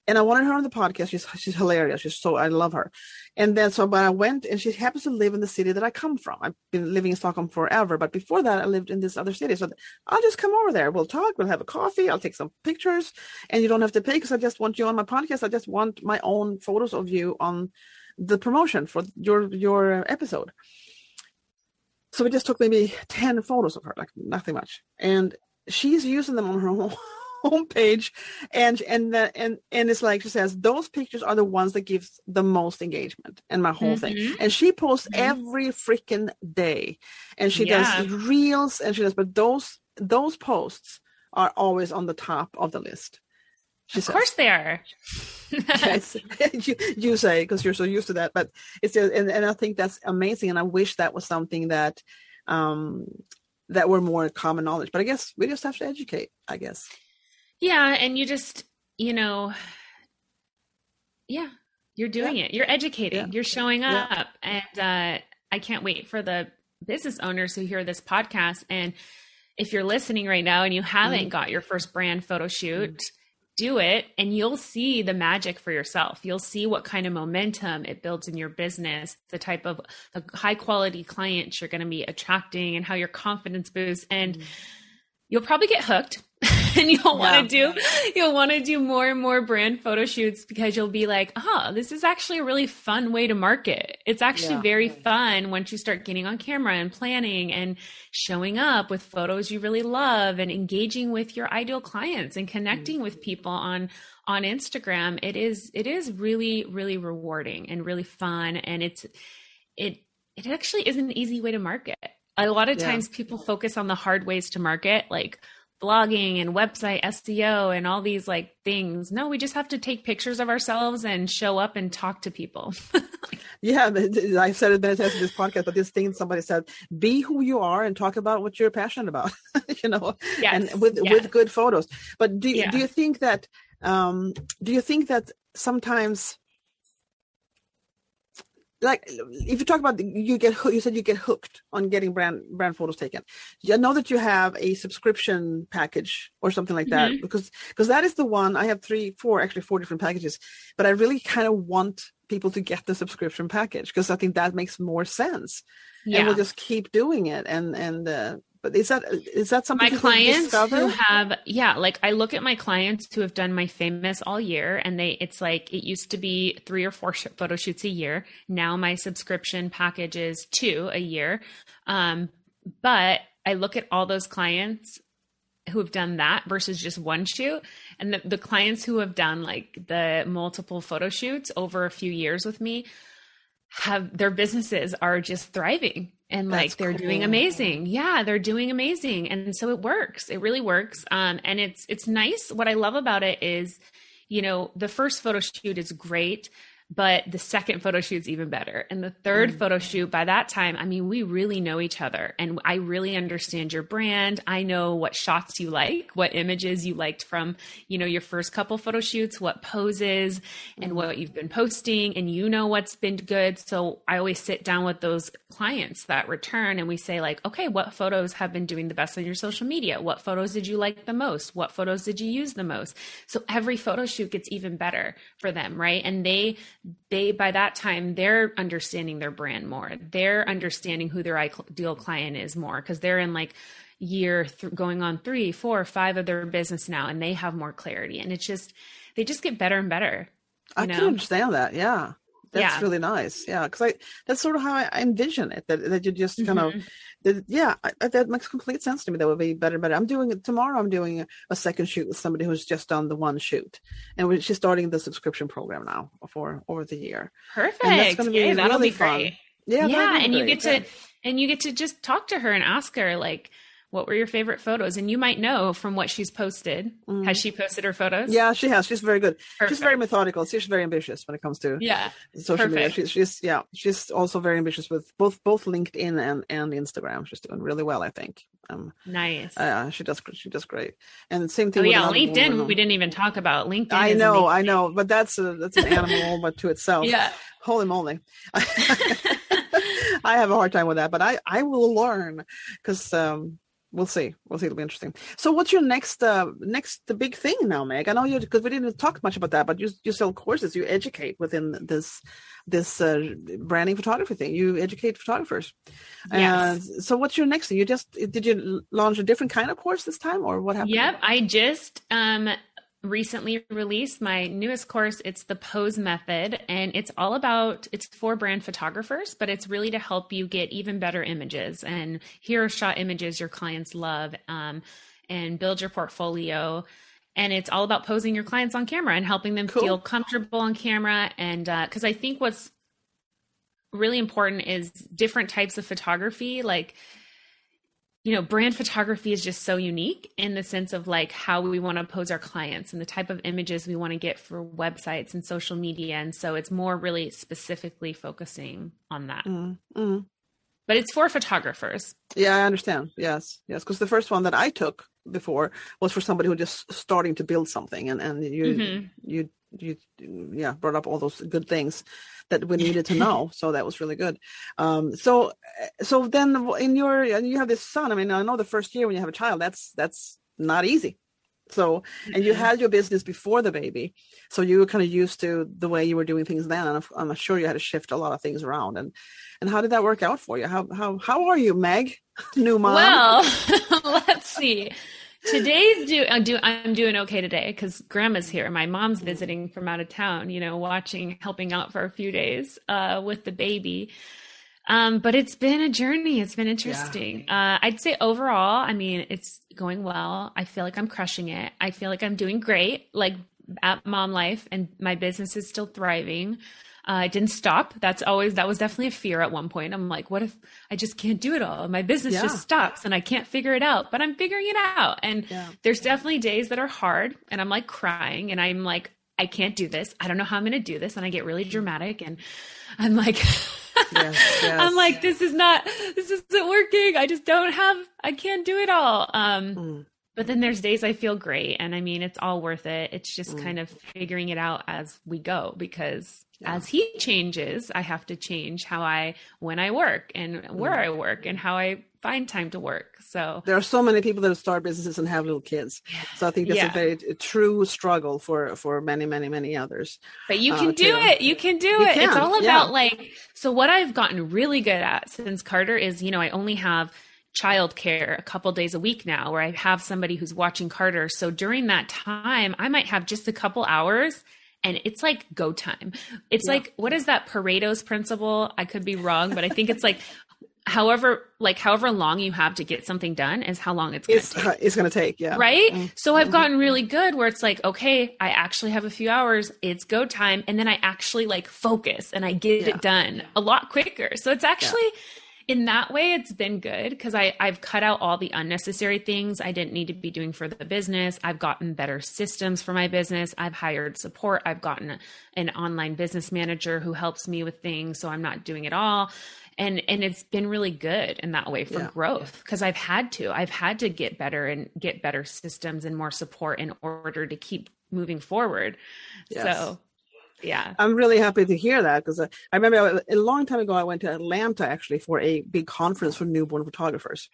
[SPEAKER 1] and I wanted her on the podcast. She's she's hilarious. She's so I love her. And then so but I went and she happens to live in the city that I come from. I've been living in Stockholm forever, but before that I lived in this other city. So I'll just come over there. We'll talk. We'll have a coffee. I'll take some pictures, and you don't have to pay because I just want you on my podcast. I just want my own photos of you on the promotion for your your episode. So we just took maybe ten photos of her, like nothing much, and she's using them on her own homepage and and the, and and it's like she says those pictures are the ones that gives the most engagement and my whole mm-hmm. thing and she posts mm-hmm. every freaking day and she yeah. does reels and she does but those those posts are always on the top of the list
[SPEAKER 2] she of says. course they are
[SPEAKER 1] yes, you, you say because you're so used to that but it's just, and, and i think that's amazing and i wish that was something that um that were more common knowledge but i guess we just have to educate i guess
[SPEAKER 2] yeah, and you just, you know, yeah, you're doing yeah. it. You're educating. Yeah. You're showing up, yeah. and uh, I can't wait for the business owners who hear this podcast. And if you're listening right now and you haven't mm-hmm. got your first brand photo shoot. Mm-hmm do it and you'll see the magic for yourself. You'll see what kind of momentum it builds in your business, the type of the high quality clients you're going to be attracting and how your confidence boosts and mm-hmm. you'll probably get hooked and you'll want to yeah. do you'll want to do more and more brand photo shoots because you'll be like oh this is actually a really fun way to market it's actually yeah. very fun once you start getting on camera and planning and showing up with photos you really love and engaging with your ideal clients and connecting mm-hmm. with people on on instagram it is it is really really rewarding and really fun and it's it it actually is an easy way to market a lot of times people focus on the hard ways to market like blogging and website SEO and all these like things. No, we just have to take pictures of ourselves and show up and talk to people.
[SPEAKER 1] yeah, I said it many times in this podcast, but this thing somebody said, be who you are and talk about what you're passionate about, you know, yes, and with, yes. with good photos. But do, yeah. do you think that, um, do you think that sometimes like if you talk about you get you said you get hooked on getting brand brand photos taken i know that you have a subscription package or something like that mm-hmm. because because that is the one i have three four actually four different packages but i really kind of want people to get the subscription package because i think that makes more sense yeah. and we'll just keep doing it and and uh, but is that is that something
[SPEAKER 2] my clients who have yeah like i look at my clients who have done my famous all year and they it's like it used to be three or four photo shoots a year. Now my subscription package is two a year. Um, but i look at all those clients who have done that versus just one shoot. And the, the clients who have done like the multiple photo shoots over a few years with me have their businesses are just thriving and like That's they're cool. doing amazing. Yeah they're doing amazing. And so it works. It really works. Um and it's it's nice. What i love about it is you know the first photo shoot is great but the second photo shoot's even better. And the third mm. photo shoot by that time i mean we really know each other. And i really understand your brand. I know what shots you like what images you liked from you know your first couple photo shoots what poses and mm. what you've been posting. And you know what's been good. So i always sit down with those clients that return and we say like okay what photos have been doing the best on your social media? What photos did you like the most? What photos did you use the most? So every photo shoot gets even better for them right? And they they by that time they're understanding their brand more. They're understanding who their ideal client is more because they're in like year th- going on three four five of their business now and they have more clarity. And it's just they just get better and better
[SPEAKER 1] i know? can understand that yeah that's yeah. really nice yeah because i that's sort of how i envision it that, that you just kind mm-hmm. of that, yeah I, that makes complete sense to me that would be better better i'm doing it tomorrow i'm doing a second shoot with somebody who's just done the one shoot and she's starting the subscription program now for over the year
[SPEAKER 2] perfect and that's going to be yeah, that'll really be fun. great yeah yeah and you get to and you get to just talk to her and ask her like what were your favorite photos? And you might know from what she's posted. Mm. Has she posted her photos?
[SPEAKER 1] Yeah, she has. She's very good. Perfect. She's very methodical. She's very ambitious when it comes to
[SPEAKER 2] yeah
[SPEAKER 1] social Perfect. media. She's, she's yeah she's also very ambitious with both both LinkedIn and and Instagram. She's doing really well, I think.
[SPEAKER 2] Um, nice.
[SPEAKER 1] Uh, she does she does great. And the same thing.
[SPEAKER 2] Oh yeah, LinkedIn. We didn't even talk about LinkedIn.
[SPEAKER 1] I know, I know, but that's a that's an animal but to itself.
[SPEAKER 2] Yeah.
[SPEAKER 1] Holy moly. I have a hard time with that, but I I will learn because um we'll see. We'll see. It'll be interesting. So, what's your next uh next the big thing now, Meg? I know you because we didn't talk much about that, but you you sell courses, you educate within this this uh, branding photography thing. You educate photographers. Yes. Uh, so, what's your next thing? You just did you launch a different kind of course this time, or what happened?
[SPEAKER 2] Yep, I just um recently released my newest course it's the pose method and it's all about it's for brand photographers but it's really to help you get even better images. And hero shot images your clients love um, and build your portfolio. And it's all about posing your clients on camera and helping them cool. feel comfortable on camera. And because uh, i think what's really important is different types of photography like you know, brand photography is just so unique in the sense of like how we want to pose our clients and the type of images we want to get for websites and social media. And so it's more really specifically focusing on that. Mm, mm. But it's for photographers.
[SPEAKER 1] Yeah, I understand. Yes, yes. Because the first one that I took before was for somebody who just starting to build something, and and you mm-hmm. you you yeah brought up all those good things that we needed to know so that was really good. Um so so then in your and you have this son i mean i know the first year when you have a child that's that's not easy so and you had your business before the baby so you were kind of used to the way you were doing things then and i'm sure you had to shift a lot of things around and and how did that work out for you how how how are you meg new mom
[SPEAKER 2] well let's see Today's do, I'm, do, I'm doing okay today because grandma's here. My mom's visiting from out of town, you know, watching, helping out for a few days uh, with the baby. Um, but it's been a journey. It's been interesting. Yeah. Uh, I'd say overall, I mean, it's going well. I feel like I'm crushing it. I feel like I'm doing great, like at mom life, and my business is still thriving. Uh, didn't stop. That's always that was definitely a fear at one point. I'm like, what if I just can't do it all? My business yeah. just stops and I can't figure it out. But I'm figuring it out. And yeah. there's definitely days that are hard, and I'm like crying, and I'm like, I can't do this. I don't know how I'm going to do this, and I get really dramatic, and I'm like. yes, yes. I'm like, this is not, this isn't working. I just don't have, I can't do it all. Um, mm. But then there's days I feel great. And I mean, it's all worth it. It's just mm. kind of figuring it out as we go because yeah. as he changes, I have to change how I, when I work and where mm. I work and how I find time to work. So
[SPEAKER 1] there are so many people that start businesses and have little kids. So I think that's yeah. a very a true struggle for for many many many others.
[SPEAKER 2] But you uh, can uh, do it. You can do you it. Can. It's all about yeah. like so what I've gotten really good at since Carter is, you know, I only have childcare a couple days a week now where I have somebody who's watching Carter. So during that time, I might have just a couple hours and it's like go time. It's yeah. like what is that Pareto's principle? I could be wrong, but I think it's like however like however long you have to get something done is how long it's going to take.
[SPEAKER 1] It's going to take, yeah.
[SPEAKER 2] Right? Mm-hmm. So I've gotten really good where it's like, okay, I actually have a few hours, it's go time and then I actually like focus and I get yeah. it done a lot quicker. So it's actually yeah in that way it's been good because I I've cut out all the unnecessary things I didn't need to be doing for the business. I've gotten better systems for my business. I've hired support. I've gotten an online business manager who helps me with things so I'm not doing it all. And and it's been really good in that way for yeah. growth because I've had to. I've had to get better and get better systems and more support in order to keep moving forward. Yes. So yeah.
[SPEAKER 1] I'm really happy to hear that because I, I, remember a long time ago i went to atlanta actually for a big conference for newborn photographers.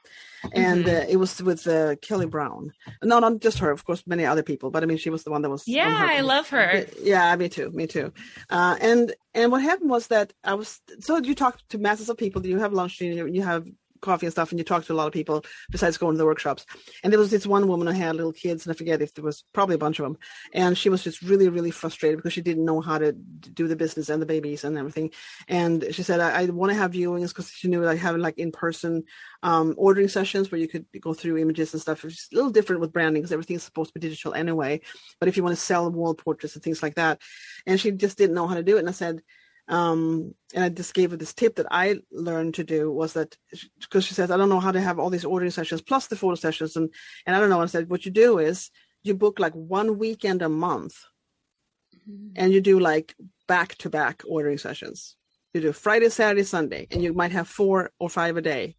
[SPEAKER 1] And mm-hmm. uh, it was with uh, kelly brown. No not just her of course many other people but i mean she was the one that was
[SPEAKER 2] yeah i love her.
[SPEAKER 1] Yeah me too me too. Uh, and and what happened was that i was so you talk to masses of people do you have lunch you, you have coffee and stuff and you talk to a lot of people besides going to the workshops. And there was this one woman who had little kids and i forget if there was probably a bunch of them and she was just really really frustrated because she didn't know how to do the business and the babies and everything. And she said i, I want to have viewings because she knew like having like in-person um, ordering sessions where you could go through images and stuff. It's a little different with branding because everything's supposed to be digital anyway. But if you want to sell wall portraits and things like that and she just didn't know how to do it. And i said Um, and I just gave her this tip that I learned to do was that because she says I don't know how to have all these ordering sessions plus the photo sessions and and I don't know. I said what you do is you book like one weekend a month, mm-hmm. and you do like back to back ordering sessions. You do Friday, Saturday, Sunday, and you might have four or five a day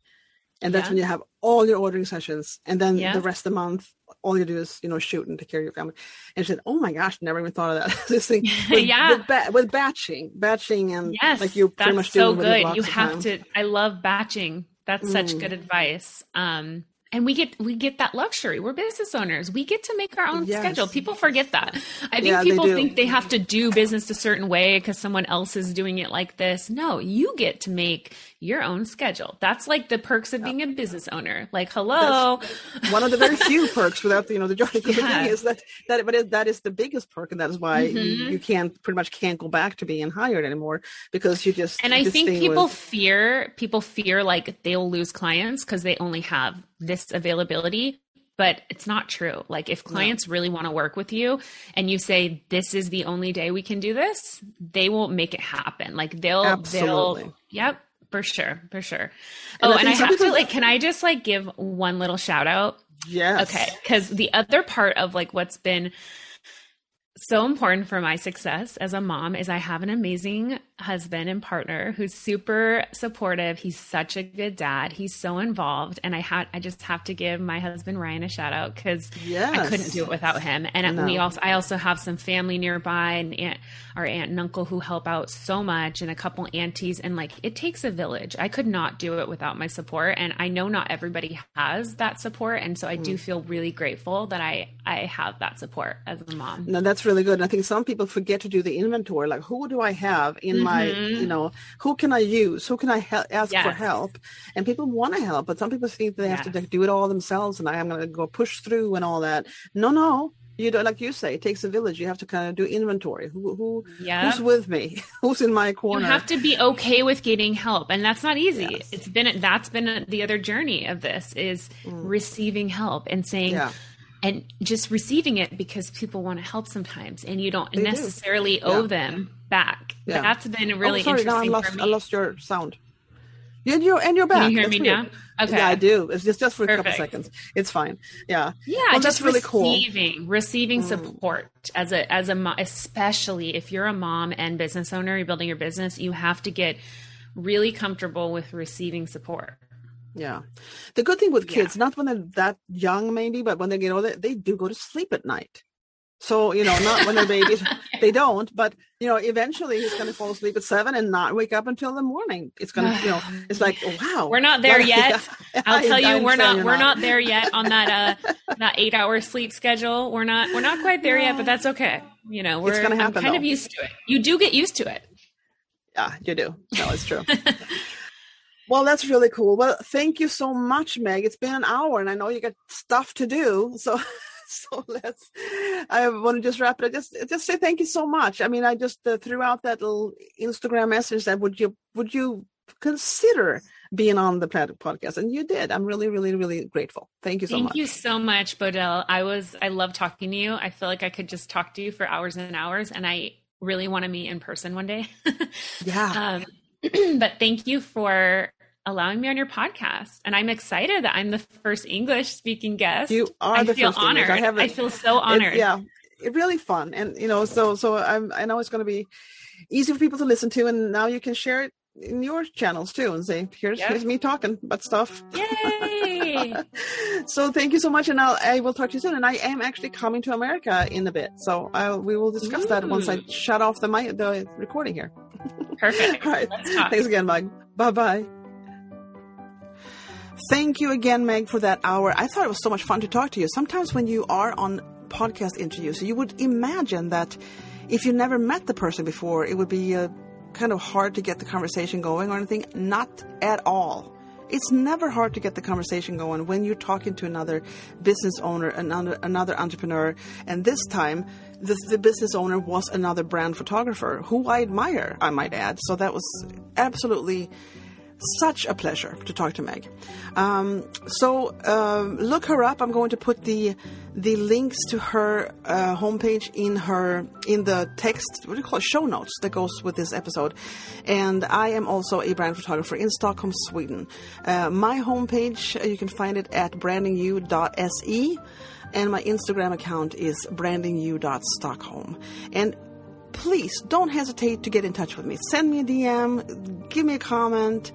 [SPEAKER 1] and that's yeah. when you have all your ordering sessions and then yeah. the rest of the month all you do is you know shoot and take care of your family. And she said oh my gosh never even thought of that. This thing with, yeah. with, ba- with, batching batching and
[SPEAKER 2] yes like you're pretty much so good. you have to i love batching. That's mm. such good advice. Um and we get we get that luxury. We're business owners. We get to make our own yes. schedule. People forget that. I think yeah, people they think they have to do business a certain way because someone else is doing it like this. No you get to make your own schedule. That's like the perks of being a business owner. Like hello.
[SPEAKER 1] That's one of the very few perks without you know the joy yeah. thing is that that but it, that is the biggest perk and that is why mm-hmm. you, you can't pretty much can't go back to being hired anymore because you just
[SPEAKER 2] and i think people with... fear people fear like they'll lose clients because they only have this availability but it's not true. Like if clients no. really want to work with you and you say this is the only day we can do this, they won't make it happen. Like they'll Absolutely. they'll yep, for sure, for sure. And oh, I and I have to like can I just like give one little shout out?
[SPEAKER 1] Yes.
[SPEAKER 2] Okay, cuz the other part of like what's been so important for my success as a mom is I have an amazing husband and partner who's super supportive. He's such a good dad. He's so involved and I had I just have to give my husband Ryan a shout out cuz yes. I couldn't do it without him. And no. we also I also have some family nearby and aunt, our aunt and uncle who help out so much and a couple aunties and like it takes a village. I could not do it without my support and I know not everybody has that support and so I mm. do feel really grateful that I I have that support as a mom.
[SPEAKER 1] No, that's really good. And I think some people forget to do the inventory. Like, who do I have in mm-hmm. my, you know, who can I use? Who can I he- ask yes. for help? And people want to help, but some people think they yes. have to do it all themselves. And I am going to go push through and all that. No, no. You do like you say, it takes a village. You have to kind of do inventory. Who, who, who's with me? who's in my corner?
[SPEAKER 2] You have to be okay with getting help, and that's not easy. Yes. It's been that's been the other journey of this is mm. receiving help and saying. Yeah and just receiving it because people want to help sometimes and you don't they necessarily do. owe yeah. them back. Yeah. That's been really oh, sorry, interesting.
[SPEAKER 1] No, I, lost, I lost your sound. And you're, and you're back.
[SPEAKER 2] Can you hear that's me weird. now? Okay.
[SPEAKER 1] Yeah, I do. It's just, just for Perfect. a couple seconds. It's fine. Yeah.
[SPEAKER 2] Yeah. Well, just really receiving, cool. receiving mm. support as a, as a, especially if you're a mom and business owner, you're building your business, you have to get really comfortable with receiving support.
[SPEAKER 1] Yeah. The good thing with kids, yeah. not when they're that young, maybe, but when they get older, they do go to sleep at night. So, you know, not when they're babies, they don't, but, you know, eventually he's going to fall asleep at seven and not wake up until the morning. It's going to, you know, it's like, wow.
[SPEAKER 2] We're not there yet. I'll tell you, we're not, we're not. not there yet on that, uh, that eight hour sleep schedule. We're not, we're not quite there yet, but that's okay. You know, we're kind though. of used to it. You do get used to it.
[SPEAKER 1] Yeah, you do. No, it's true. Well, that's really cool. Well, thank you so much, Meg. It's been an hour, and I know you got stuff to do. So, so let's. I want to just wrap it. Just, just say thank you so much. I mean, I just uh, threw out that little Instagram message that would you would you consider being on the podcast, and you did. I'm really, really, really grateful. Thank you so
[SPEAKER 2] thank
[SPEAKER 1] much.
[SPEAKER 2] Thank you so much, Bodil. I was. I love talking to you. I feel like I could just talk to you for hours and hours, and I really want to meet in person one day.
[SPEAKER 1] yeah.
[SPEAKER 2] Um, but thank you for allowing me on your podcast. And I'm excited that I'm the first English speaking guest.
[SPEAKER 1] You are I the
[SPEAKER 2] feel
[SPEAKER 1] first
[SPEAKER 2] honored.
[SPEAKER 1] I,
[SPEAKER 2] have a, I feel so honored.
[SPEAKER 1] yeah. It really fun. And you know, so so I'm I know it's gonna be easy for people to listen to and now you can share it in your channels too and say here's yep. here's me talking about stuff
[SPEAKER 2] yay
[SPEAKER 1] so thank you so much and I'll, i will talk to you soon and i am actually coming to america in a bit so I, we will discuss Ooh. that once i shut off the mic the recording here
[SPEAKER 2] perfect
[SPEAKER 1] all right thanks again mike bye bye Thank you again, Meg, for that hour. I thought it was so much fun to talk to you. Sometimes when you are on podcast interviews, you would imagine that if you never met the person before, it would be uh, kind of hard to get the conversation going or anything. Not at all. It's never hard to get the conversation going when you're talking to another business owner, another, another entrepreneur. And this time, the, the business owner was another brand photographer who I admire, I might add. So that was absolutely such a pleasure to talk to Meg. Um, so um, look her up. I'm going to put the the links to her uh, homepage in her in the text. What do you call it? Show notes that goes with this episode. And I am also a brand photographer in Stockholm, Sweden. Uh, my homepage uh, you can find it at brandingyou.se, and my Instagram account is brandingyou.stockholm. And please don't hesitate to get in touch with me. Send me a DM, give me a comment.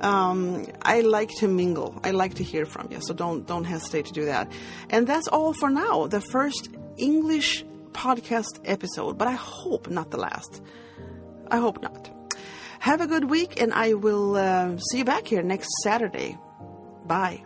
[SPEAKER 1] Um, I like to mingle. I like to hear from you. So don't don't hesitate to do that. And that's all for now. The first English podcast episode, but I hope not the last. I hope not. Have a good week, and I will uh, see you back here next Saturday. Bye.